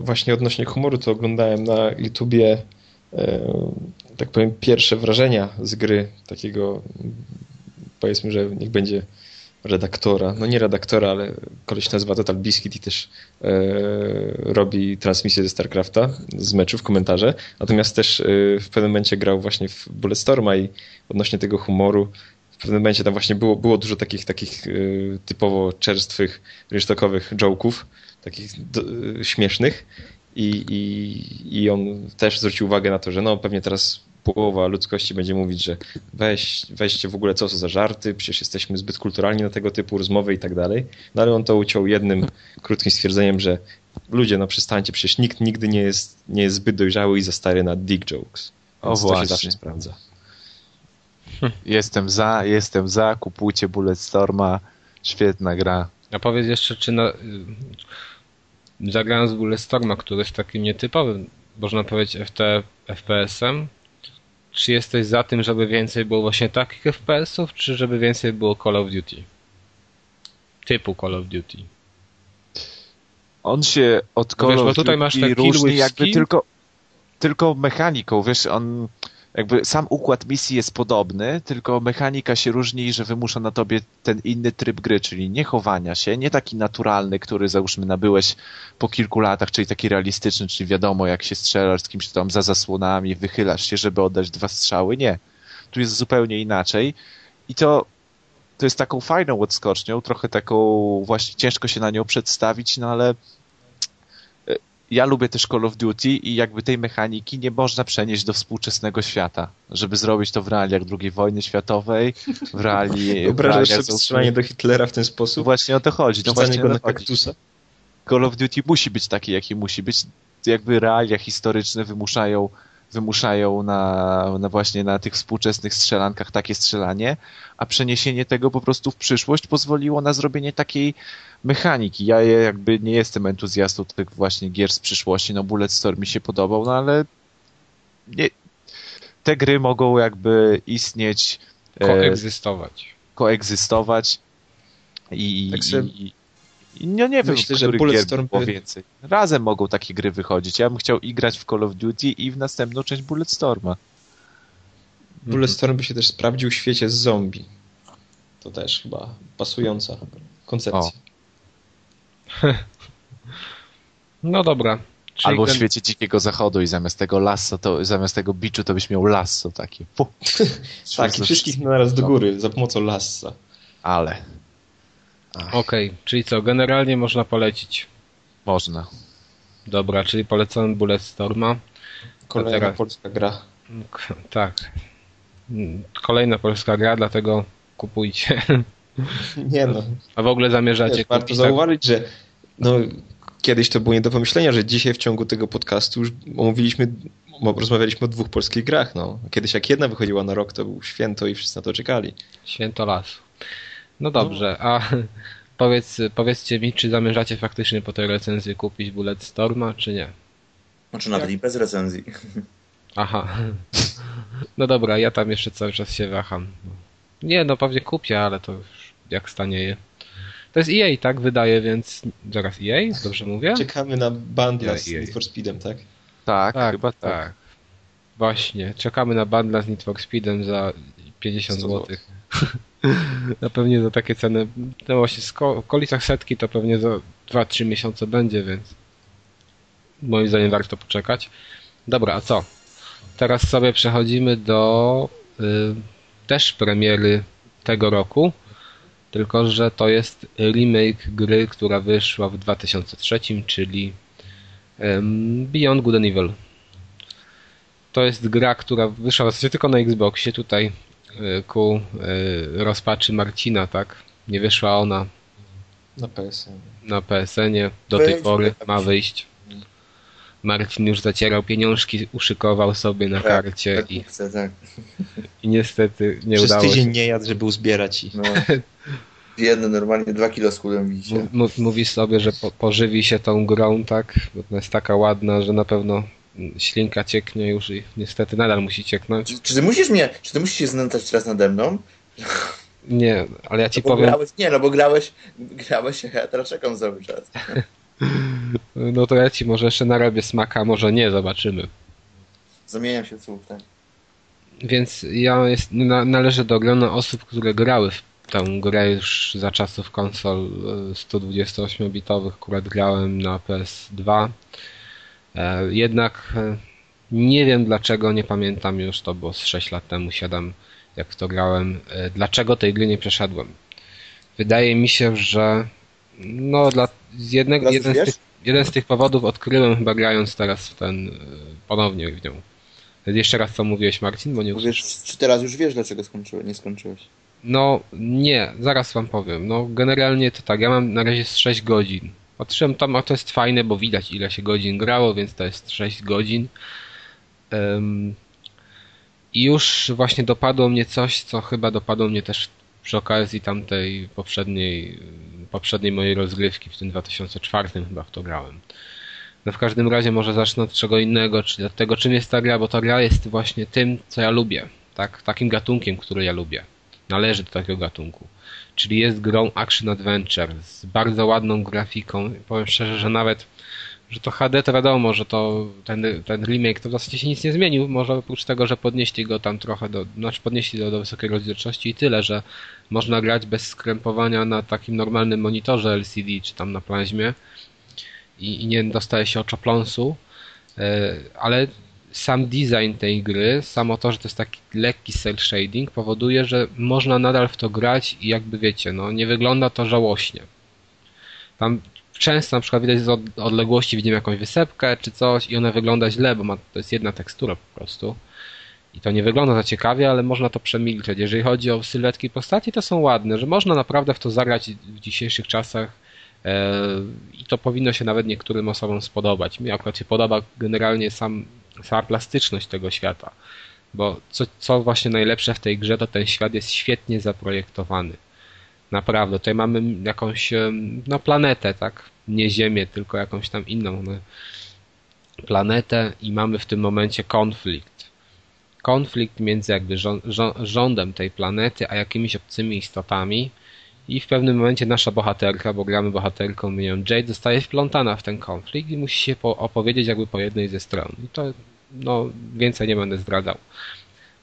Właśnie odnośnie humoru to oglądałem na YouTubie e, tak powiem pierwsze wrażenia z gry takiego powiedzmy, że niech będzie redaktora, no nie redaktora, ale koleś nazywa Total Biscuit i też e, robi transmisję ze StarCrafta z meczów, komentarze, natomiast też e, w pewnym momencie grał właśnie w Bulletstorma i odnośnie tego humoru w pewnym momencie tam właśnie było, było dużo takich, takich y, typowo czerstwych, rynsztokowych joke'ów, takich do, y, śmiesznych. I, i, i on też zwrócił uwagę na to, że no pewnie teraz połowa ludzkości będzie mówić, że weź, weźcie w ogóle co to za żarty, przecież jesteśmy zbyt kulturalni na tego typu rozmowy i tak dalej. No ale on to uciął jednym krótkim stwierdzeniem, że ludzie, no przestańcie, przecież nikt nigdy nie jest, nie jest zbyt dojrzały i za stary na dick jokes. Więc o, to się zawsze sprawdza. Jestem za, jestem za, kupujcie Bulletstorma, świetna gra. A powiedz jeszcze, czy na, zagrając Bulletstorma, który jest takim nietypowym, można powiedzieć, FT, FPS-em, czy jesteś za tym, żeby więcej było właśnie takich FPS-ów, czy żeby więcej było Call of Duty? Typu Call of Duty. On się od Call wiesz, of Duty masz różni jakby tylko, tylko mechaniką, wiesz, on jakby sam układ misji jest podobny, tylko mechanika się różni, że wymusza na tobie ten inny tryb gry, czyli nie chowania się, nie taki naturalny, który załóżmy nabyłeś po kilku latach, czyli taki realistyczny, czyli wiadomo jak się strzelasz z kimś tam za zasłonami, wychylasz się, żeby oddać dwa strzały. Nie. Tu jest zupełnie inaczej i to to jest taką fajną odskocznią, trochę taką właśnie ciężko się na nią przedstawić, no ale ja lubię też Call of Duty i jakby tej mechaniki nie można przenieść do współczesnego świata, żeby zrobić to w realiach II wojny światowej, w reali... Wyobrażasz sobie strzelanie do Hitlera w ten sposób? Właśnie o to chodzi. No właśnie go na kaktusa? Call of Duty musi być taki, jaki musi być. Jakby realia historyczne wymuszają wymuszają na, na właśnie na tych współczesnych strzelankach takie strzelanie, a przeniesienie tego po prostu w przyszłość pozwoliło na zrobienie takiej mechaniki. Ja jakby nie jestem entuzjastą tych właśnie gier z przyszłości, no Bulletstorm mi się podobał, no ale nie, te gry mogą jakby istnieć, e, Koegzystować. koegzystować i, Tak sobie- i, i no nie wiem, Myślę, że Bulletstorm było by- więcej. Razem mogą takie gry wychodzić. Ja bym chciał i grać w Call of Duty i w następną część Bulletstorma. Bulletstorm by się też sprawdził w świecie z zombie. To też chyba pasująca koncepcja. No dobra. Czyli Albo w gen- świecie dzikiego zachodu i zamiast tego lasso, to zamiast tego biczu to byś miał lasso takie. Tak, i wszystkich naraz do góry za pomocą lassa. Ale Okej, czyli co, generalnie można polecić. można. Dobra, czyli polecam Bulletstorma. Kolejna teraz- polska gra. Tak. Kolejna polska gra, dlatego kupujcie. Nie no, A w ogóle zamierzacie Wiesz, warto tak, zauważyć, że no, kiedyś to było nie do pomyślenia, że dzisiaj w ciągu tego podcastu już omówiliśmy, rozmawialiśmy o dwóch polskich grach. No. Kiedyś jak jedna wychodziła na rok, to był święto i wszyscy na to czekali. święto lasu. No dobrze, a powiedz, powiedzcie mi, czy zamierzacie faktycznie po tej recenzji kupić Bulletstorma, czy nie? Znaczy nawet i bez recenzji. Aha. No dobra, ja tam jeszcze cały czas się waham. Nie, no pewnie kupię, ale to już jak stanieje. To jest EA, tak? Wydaje, więc... Zaraz EA? Dobrze mówię? Czekamy na bandla z jej. Need for Speedem, tak? Tak, Tak, chyba tak. tak. Właśnie, czekamy na bundla z Need for Speedem za 50 100 zł. Na pewnie za takie ceny, no właśnie w okolicach setki to pewnie za 2-3 miesiące będzie, więc moim zdaniem warto poczekać. Dobra, a co? Teraz sobie przechodzimy do y, też premiery tego roku, tylko że to jest remake gry, która wyszła w 2003, czyli em, Beyond Good and Evil. To jest gra, która wyszła w zasadzie tylko na Xboxie, tutaj y, ku y, rozpaczy Marcina, tak? Nie wyszła ona Na PSN. na PSN-ie, do tej pory ma wyjść. Marcin już zacierał pieniążki, uszykował sobie na karcie tak, i, chcę, tak. i niestety nie Przez udało się. tydzień nie jadł, żeby uzbierać i... No. Jedno normalnie dwa kilo skórę widzicie. Mów- mów- Mówi sobie, że po, pożywi się tą grą, tak? Bo ona jest taka ładna, że na pewno ślinka cieknie już i niestety nadal musi cieknąć. Czy, ty musisz mnie, czy ty musisz się znęcać teraz nade mną? Nie, ale ja ci No powiem, grałeś, nie, no bo grałeś, grałeś, ja teraz czekam cały czas. no to ja ci może jeszcze narobię smaka, może nie, zobaczymy. Zamieniam się w słów, tak. Więc ja jest, na, należę do grona osób, które grały w tę grę już za czasów konsol e, 128-bitowych. Akurat grałem na PS2. E, jednak e, nie wiem dlaczego, nie pamiętam już, to było z 6 lat temu, siadam jak w to grałem. E, dlaczego tej gry nie przeszedłem? Wydaje mi się, że no dla z jednego, jeden, z tych, jeden z tych powodów odkryłem chyba grając teraz w ten, ponownie w nią. Jeszcze raz co mówiłeś Marcin, bo nie Wiesz, czy teraz już wiesz, dlaczego skończyłeś, nie skończyłeś? No nie, zaraz wam powiem. No generalnie to tak, ja mam na razie z 6 godzin. Patrzyłem tam, a to jest fajne, bo widać ile się godzin grało, więc to jest 6 godzin. Em, I już właśnie dopadło mnie coś, co chyba dopadło mnie też przy okazji tamtej poprzedniej, poprzedniej mojej rozgrywki, w tym 2004 chyba w to grałem. No w każdym razie może zacznę od czego innego, czyli od tego czym jest ta gra, bo ta gra jest właśnie tym, co ja lubię. Tak, takim gatunkiem, który ja lubię należy do takiego gatunku. Czyli jest grą Action Adventure z bardzo ładną grafiką. Powiem szczerze, że nawet, że to HD to wiadomo, że to ten, ten remake to w zasadzie się nic nie zmienił. Może oprócz tego, że podnieśli go tam trochę do, znaczy podnieśli do, do wysokiej rozdzielczości i tyle, że można grać bez skrępowania na takim normalnym monitorze LCD czy tam na plazmie i, i nie dostaje się oczopląsu. E, ale sam design tej gry, samo to, że to jest taki lekki cel shading, powoduje, że można nadal w to grać i jakby wiecie, no nie wygląda to żałośnie. Tam często na przykład widać z od- odległości widzimy jakąś wysepkę czy coś i ona wygląda źle, bo ma, to jest jedna tekstura po prostu. I to nie wygląda za ciekawie, ale można to przemilczeć. Jeżeli chodzi o sylwetki postaci, to są ładne, że można naprawdę w to zagrać w dzisiejszych czasach e, i to powinno się nawet niektórym osobom spodobać. Mi akurat się podoba generalnie sam, sama plastyczność tego świata, bo co, co właśnie najlepsze w tej grze, to ten świat jest świetnie zaprojektowany. Naprawdę, tutaj mamy jakąś no, planetę, tak? Nie Ziemię, tylko jakąś tam inną no, planetę i mamy w tym momencie konflikt. konflikt między jakby rządem tej planety, a jakimiś obcymi istotami i w pewnym momencie nasza bohaterka, bo gramy bohaterką mienią Jade, zostaje wplątana w ten konflikt i musi się opowiedzieć jakby po jednej ze stron. I to, no, więcej nie będę zdradzał.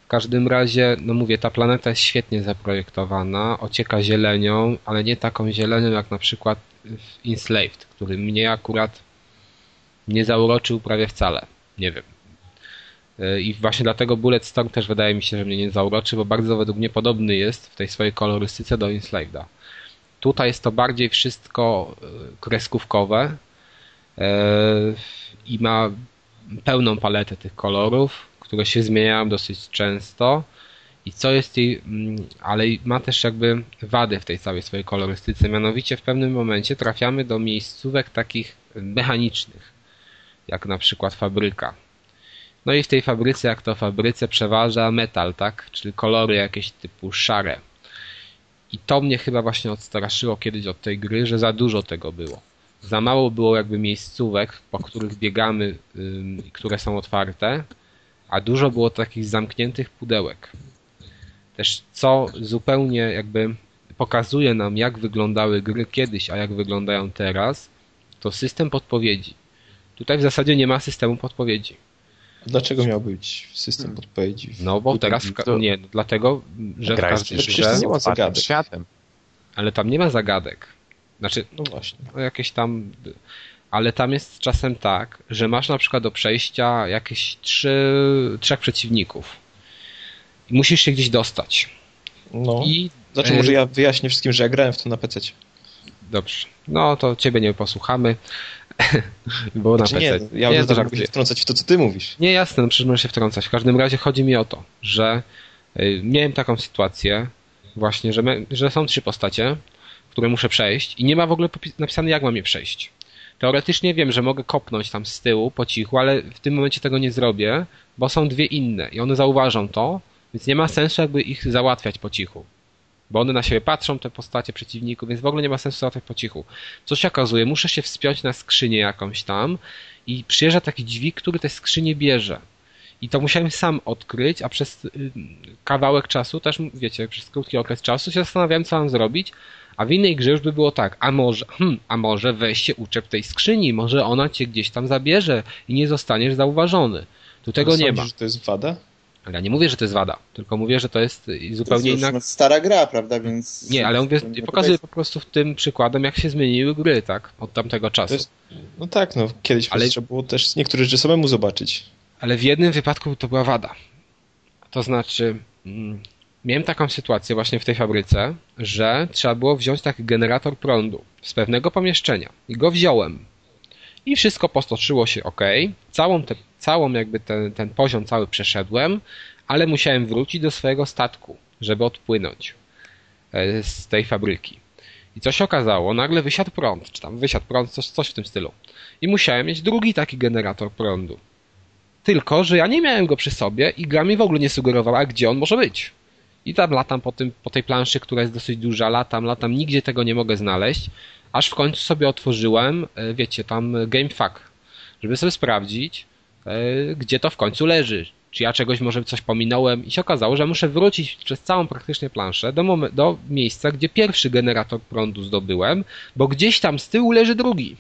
W każdym razie, no mówię, ta planeta jest świetnie zaprojektowana, ocieka zielenią, ale nie taką zielenią jak na przykład w Enslaved, który mnie akurat nie zauroczył prawie wcale. Nie wiem. E, I właśnie dlatego Bullet Storm też wydaje mi się, że mnie nie zauroczy, bo bardzo według mnie podobny jest w tej swojej kolorystyce do Enslaveda. Tutaj jest to bardziej wszystko e, kreskówkowe e, i ma pełną paletę tych kolorów, które się zmieniają dosyć często. I co jest jej, mm, ale ma też jakby wady w tej całej swojej kolorystyce. Mianowicie w pewnym momencie trafiamy do miejscówek takich mechanicznych, jak na przykład fabryka. No i w tej fabryce, jak to fabryce, przeważa metal, tak? Czyli kolory jakieś typu szare. I to mnie chyba właśnie odstraszyło kiedyś od tej gry, że za dużo tego było. Za mało było jakby miejscówek, po których biegamy, które są otwarte, a dużo było takich zamkniętych pudełek. Też co zupełnie jakby pokazuje nam, jak wyglądały gry kiedyś, a jak wyglądają teraz, to system podpowiedzi. Tutaj w zasadzie nie ma systemu podpowiedzi. Dlaczego miał być system hmm. podpowiedzi? No bo teraz w, to... nie, dlatego, że w każdej grze nie ma zagadek. Światem. Ale tam nie ma zagadek. Znaczy, no właśnie. No jakieś tam ale tam jest czasem tak, że masz na przykład do przejścia jakieś trzy, trzech przeciwników. I musisz się gdzieś dostać. No. I, znaczy, może ja wyjaśnię wszystkim, że ja grałem w to na PC. Dobrze. No to ciebie nie posłuchamy. Bo znaczy, na PC. Nie, ja nie, to się wtrącać w to, co ty mówisz. Nie, jasne, no przecież się wtrącać. W każdym razie chodzi mi o to, że y, miałem taką sytuację właśnie, że, me, że są trzy postacie, które muszę przejść i nie ma w ogóle napisane, jak mam je przejść. Teoretycznie wiem, że mogę kopnąć tam z tyłu po cichu, ale w tym momencie tego nie zrobię, bo są dwie inne i one zauważą to, więc nie ma sensu jakby ich załatwiać po cichu. Bo one na siebie patrzą, te postacie przeciwników, więc w ogóle nie ma sensu załatwiać po cichu. Co się okazuje, muszę się wspiąć na skrzynię jakąś tam i przyjeżdża taki dźwig, który te skrzynie bierze. I to musiałem sam odkryć, a przez y, kawałek czasu, też wiecie, przez krótki okres czasu się zastanawiałem, co mam zrobić, a w innej grze już by było tak, a może, hmm, a może weź się uczep tej skrzyni, może ona cię gdzieś tam zabierze i nie zostaniesz zauważony. Tu tego nie ma. że to jest wada? Ale ja nie mówię, że to jest wada, tylko mówię, że to jest zupełnie to jest inna... stara gra, prawda, więc... Nie, ale mówię, pokazuję po prostu w tym przykładem, jak się zmieniły gry, tak, od tamtego czasu. Jest... No tak, no, kiedyś ale... trzeba było też niektóre rzeczy samemu zobaczyć. Ale w jednym wypadku to była wada. To znaczy, mm, miałem taką sytuację właśnie w tej fabryce, że trzeba było wziąć taki generator prądu z pewnego pomieszczenia. I go wziąłem. I wszystko postoczyło się ok. Całą, te, całą jakby ten, ten poziom cały przeszedłem, ale musiałem wrócić do swojego statku, żeby odpłynąć e, z tej fabryki. I co się okazało? Nagle wysiadł prąd, czy tam wysiadł prąd, coś, coś w tym stylu. I musiałem mieć drugi taki generator prądu. Tylko, że ja nie miałem go przy sobie i gra mi w ogóle nie sugerowała, gdzie on może być. I tam latam po, tym, po tej planszy, która jest dosyć duża, latam, latam, nigdzie tego nie mogę znaleźć, aż w końcu sobie otworzyłem, e, wiecie, tam GameFAQ, żeby sobie sprawdzić, gdzie to w końcu leży. Czy ja czegoś może coś pominąłem i się okazało, że muszę wrócić przez całą praktycznie planszę do, do miejsca, gdzie pierwszy generator prądu zdobyłem, bo gdzieś tam z tyłu leży drugi.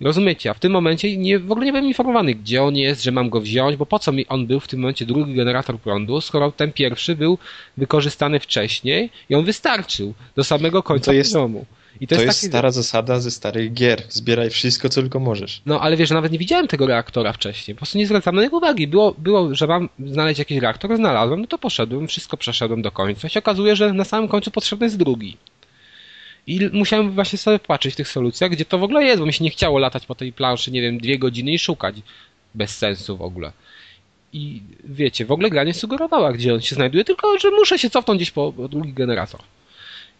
Rozumiecie? A w tym momencie nie, w ogóle nie byłem informowany, gdzie on jest, że mam go wziąć, bo po co mi on był w tym momencie drugi generator prądu, skoro ten pierwszy był wykorzystany wcześniej i on wystarczył do samego końca to jest, poziomu. I to, to jest, jest taki... stara zasada ze starych gier. Zbieraj wszystko, co tylko możesz. No, ale wiesz, nawet nie widziałem tego reaktora wcześniej. Po prostu nie zwracam na niego uwagi. Było, było, że mam znaleźć jakiś reaktor, znalazłem, no to poszedłem, wszystko przeszedłem do końca. I się okazuje, że na samym końcu potrzebny jest drugi. I musiałem właśnie sobie patrzeć w tych solucjach, gdzie to w ogóle jest, bo mi się nie chciało latać po tej planszy, nie wiem, dwie godziny i szukać. Bez sensu w ogóle. I wiecie, w ogóle gra nie sugerowała, gdzie on się znajduje, tylko że muszę się cofnąć gdzieś po, po drugi generator.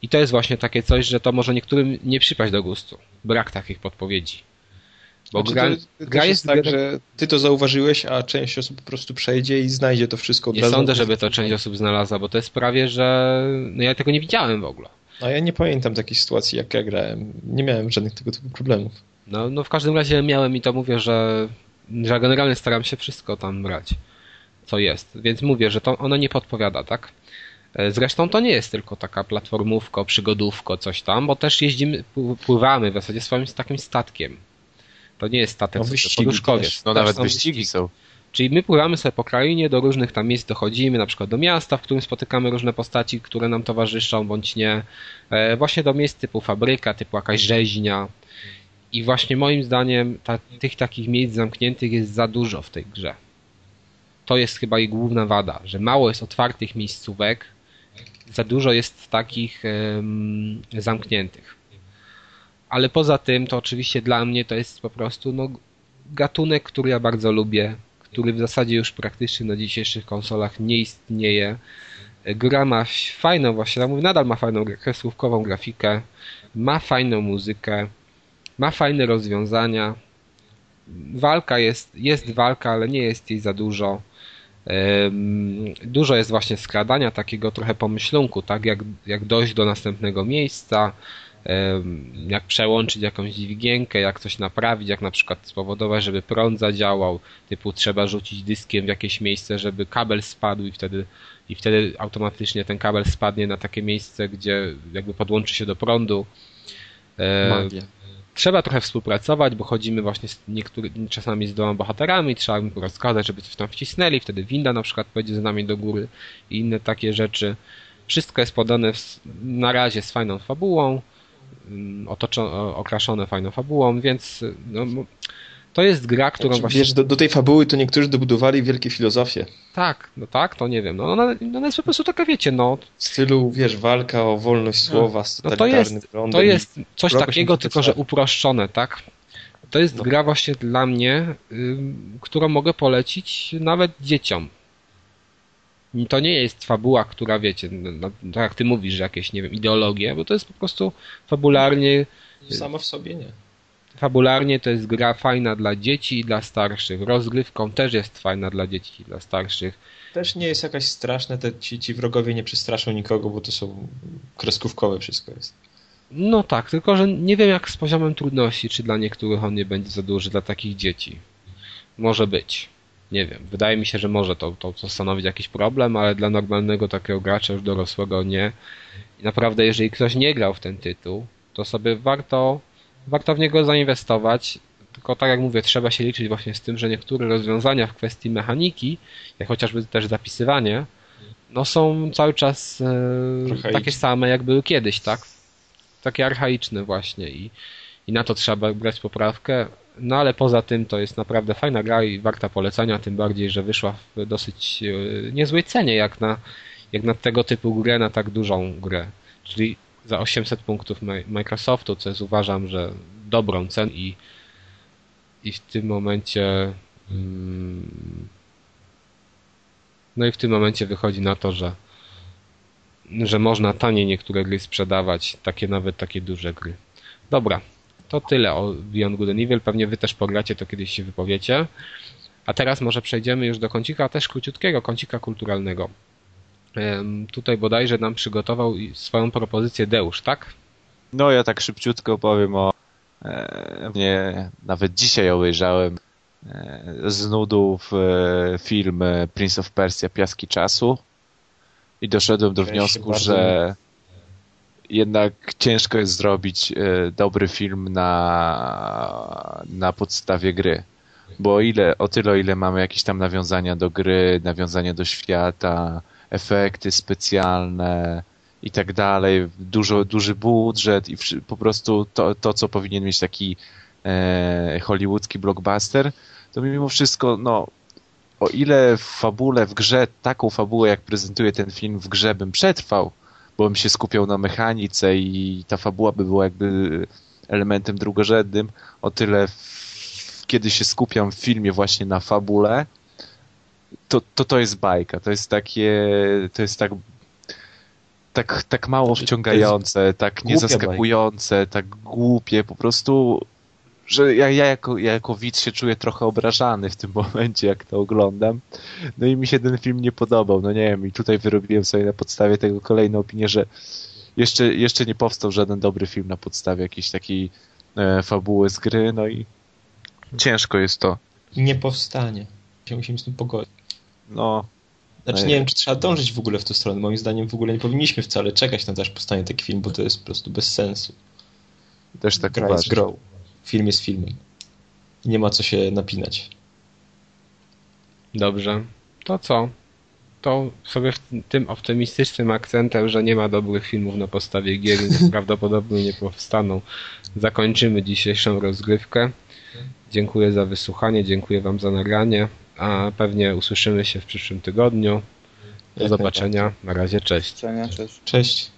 I to jest właśnie takie coś, że to może niektórym nie przypaść do gustu. Brak takich podpowiedzi. Bo znaczy, gra, to, gra jest tak, że ty to zauważyłeś, a część osób po prostu przejdzie i znajdzie to wszystko nie sądzę, żeby to część osób znalazła, bo to jest prawie, że no ja tego nie widziałem w ogóle. A ja nie pamiętam takiej sytuacji, jak ja grałem. Nie miałem żadnych tego typu problemów. No, no w każdym razie miałem i to mówię, że, że generalnie staram się wszystko tam brać. co jest. Więc mówię, że to ono nie podpowiada, tak? E, zresztą to nie jest tylko taka platformówko, przygodówko, coś tam, bo też jeździmy, pływamy w zasadzie swoim takim statkiem. To nie jest statek, no, to podróżkowiec. No nawet wyścigi są. Czyli my pływamy sobie po krainie, do różnych tam miejsc dochodzimy, na przykład do miasta, w którym spotykamy różne postaci, które nam towarzyszą, bądź nie. E, właśnie do miejsc typu fabryka, typu jakaś rzeźnia. I właśnie moim zdaniem ta, tych takich miejsc zamkniętych jest za dużo w tej grze. To jest chyba jej główna wada, że mało jest otwartych miejscówek, za dużo jest takich zamkniętych. Ale poza tym, to oczywiście dla mnie to jest po prostu no, gatunek, który ja bardzo lubię, który w zasadzie już praktycznie na dzisiejszych konsolach nie istnieje. Gra ma fajną, właśnie mówię, nadal ma fajną kreskówkową grafikę, ma fajną muzykę, ma fajne rozwiązania. Walka jest, jest walka, ale nie jest jej za dużo. Dużo jest właśnie skradania, takiego trochę pomyślunku, tak jak, jak dojść do następnego miejsca, jak przełączyć jakąś dźwigienkę, jak coś naprawić, jak na przykład spowodować, żeby prąd zadziałał, typu trzeba rzucić dyskiem w jakieś miejsce, żeby kabel spadł i wtedy, i wtedy automatycznie ten kabel spadnie na takie miejsce, gdzie jakby podłączy się do prądu. Magia trzeba trochę współpracować, bo chodzimy właśnie z niektórymi czasami z dwoma bohaterami, trzeba im rozkazać, żeby coś tam wcisnęli, wtedy winda na przykład pojedzie z nami do góry i inne takie rzeczy. Wszystko jest podane w, na razie z fajną fabułą, mm, otoczone, okraszone fajną fabułą, więc no, to jest gra, którą znaczy, właśnie... Wiesz, do, do, tej fabuły to niektórzy dobudowali wielkie filozofie. Tak, no tak, to nie wiem. No ona, ona jest po prostu taka, wiecie, no... W stylu, wiesz, walka o wolność no. słowa z no, to jest, to jest coś takiego, tylko że uproszczone, tak? To jest no. gra właśnie dla mnie, y, którą mogę polecić nawet dzieciom. To nie jest fabuła, która wiecie, no, no, tak jak ty mówisz, że jakieś, nie wiem, ideologie, bo to jest po prostu fabularnie... Samo w sobie nie. Fabularnie to jest gra fajna dla dzieci i dla starszych. Rozgrywką też jest fajna dla dzieci i dla starszych. Też nie jest jakaś straszne, te, ci, ci wrogowie nie przestraszą nikogo, bo to są kreskówkowe wszystko jest. No tak, tylko że nie wiem jak z poziomem trudności, czy dla niektórych on nie będzie za duży dla takich dzieci. Może być. Nie wiem. Wydaje mi się, że może to, to, to stanowić jakiś problem, ale dla normalnego takiego gracza już dorosłego nie. I naprawdę, jeżeli ktoś nie grał w ten tytuł, to sobie warto warto w niego zainwestować. Tylko tak jak mówię, trzeba się liczyć właśnie z tym, że niektóre rozwiązania w kwestii mechaniki, jak chociażby też zapisywanie, no są cały czas e, takie same, jak były kiedyś, tak? Takie archaiczne właśnie i, i na to trzeba brać poprawkę. No ale poza tym to jest naprawdę fajna gra i warta polecenia, tym bardziej, że wyszła w dosyć e, niezłej cenie, jak na, jak na tego typu grę, na tak dużą grę. Czyli za 800 punktów Microsoftu, co jest uważam, że dobrą cenę i, i w tym momencie mm, no i w tym momencie wychodzi na to, że że można taniej niektóre gry sprzedawać, takie nawet takie duże gry. Dobra, to tyle o Beyond Good and Evil. Pewnie wy też pogracie, to kiedyś się wypowiecie. A teraz może przejdziemy już do kącika, też króciutkiego kącika kulturalnego. Tutaj bodajże nam przygotował swoją propozycję Deusz, tak? No ja tak szybciutko powiem o e, nie, nawet dzisiaj obejrzałem e, z nudów e, film Prince of Persia Piaski Czasu i doszedłem do ja wniosku, że jednak ciężko jest zrobić dobry film na, na podstawie gry. Bo o ile, o tyle, o ile mamy jakieś tam nawiązania do gry, nawiązania do świata, efekty specjalne i tak dalej, dużo, duży budżet i po prostu to, to co powinien mieć taki e, hollywoodzki blockbuster, to mimo wszystko, no, o ile w fabule, w grze, taką fabułę jak prezentuje ten film w grze bym przetrwał, bo bym się skupiał na mechanice i ta fabuła by była jakby elementem drugorzędnym, o tyle w, kiedy się skupiam w filmie właśnie na fabule, to, to, to jest bajka. To jest takie, to jest tak tak, tak mało wciągające, tak niezaskakujące, bajka. tak głupie, po prostu, że ja, ja, jako, ja jako widz się czuję trochę obrażany w tym momencie, jak to oglądam. No i mi się ten film nie podobał. No nie wiem, i tutaj wyrobiłem sobie na podstawie tego kolejną opinię, że jeszcze, jeszcze nie powstał żaden dobry film na podstawie jakiejś takiej e, fabuły z gry, no i ciężko jest to. Nie powstanie. Musimy z tym pogodzić. No, Znaczy nie wiem, czy trzeba dążyć w ogóle w tę stronę. Moim zdaniem w ogóle nie powinniśmy wcale czekać na to, aż powstanie taki film, bo to jest po prostu bez sensu. też tak Gra jest uważam. grą. Film jest filmem. Nie ma co się napinać. Dobrze. To co? To sobie w tym optymistycznym akcentem, że nie ma dobrych filmów na podstawie gier, więc prawdopodobnie nie powstaną. Zakończymy dzisiejszą rozgrywkę. Dziękuję za wysłuchanie, dziękuję Wam za nagranie, a pewnie usłyszymy się w przyszłym tygodniu. Do tak, tak, zobaczenia. Tak. Na razie, cześć. Cześć. cześć.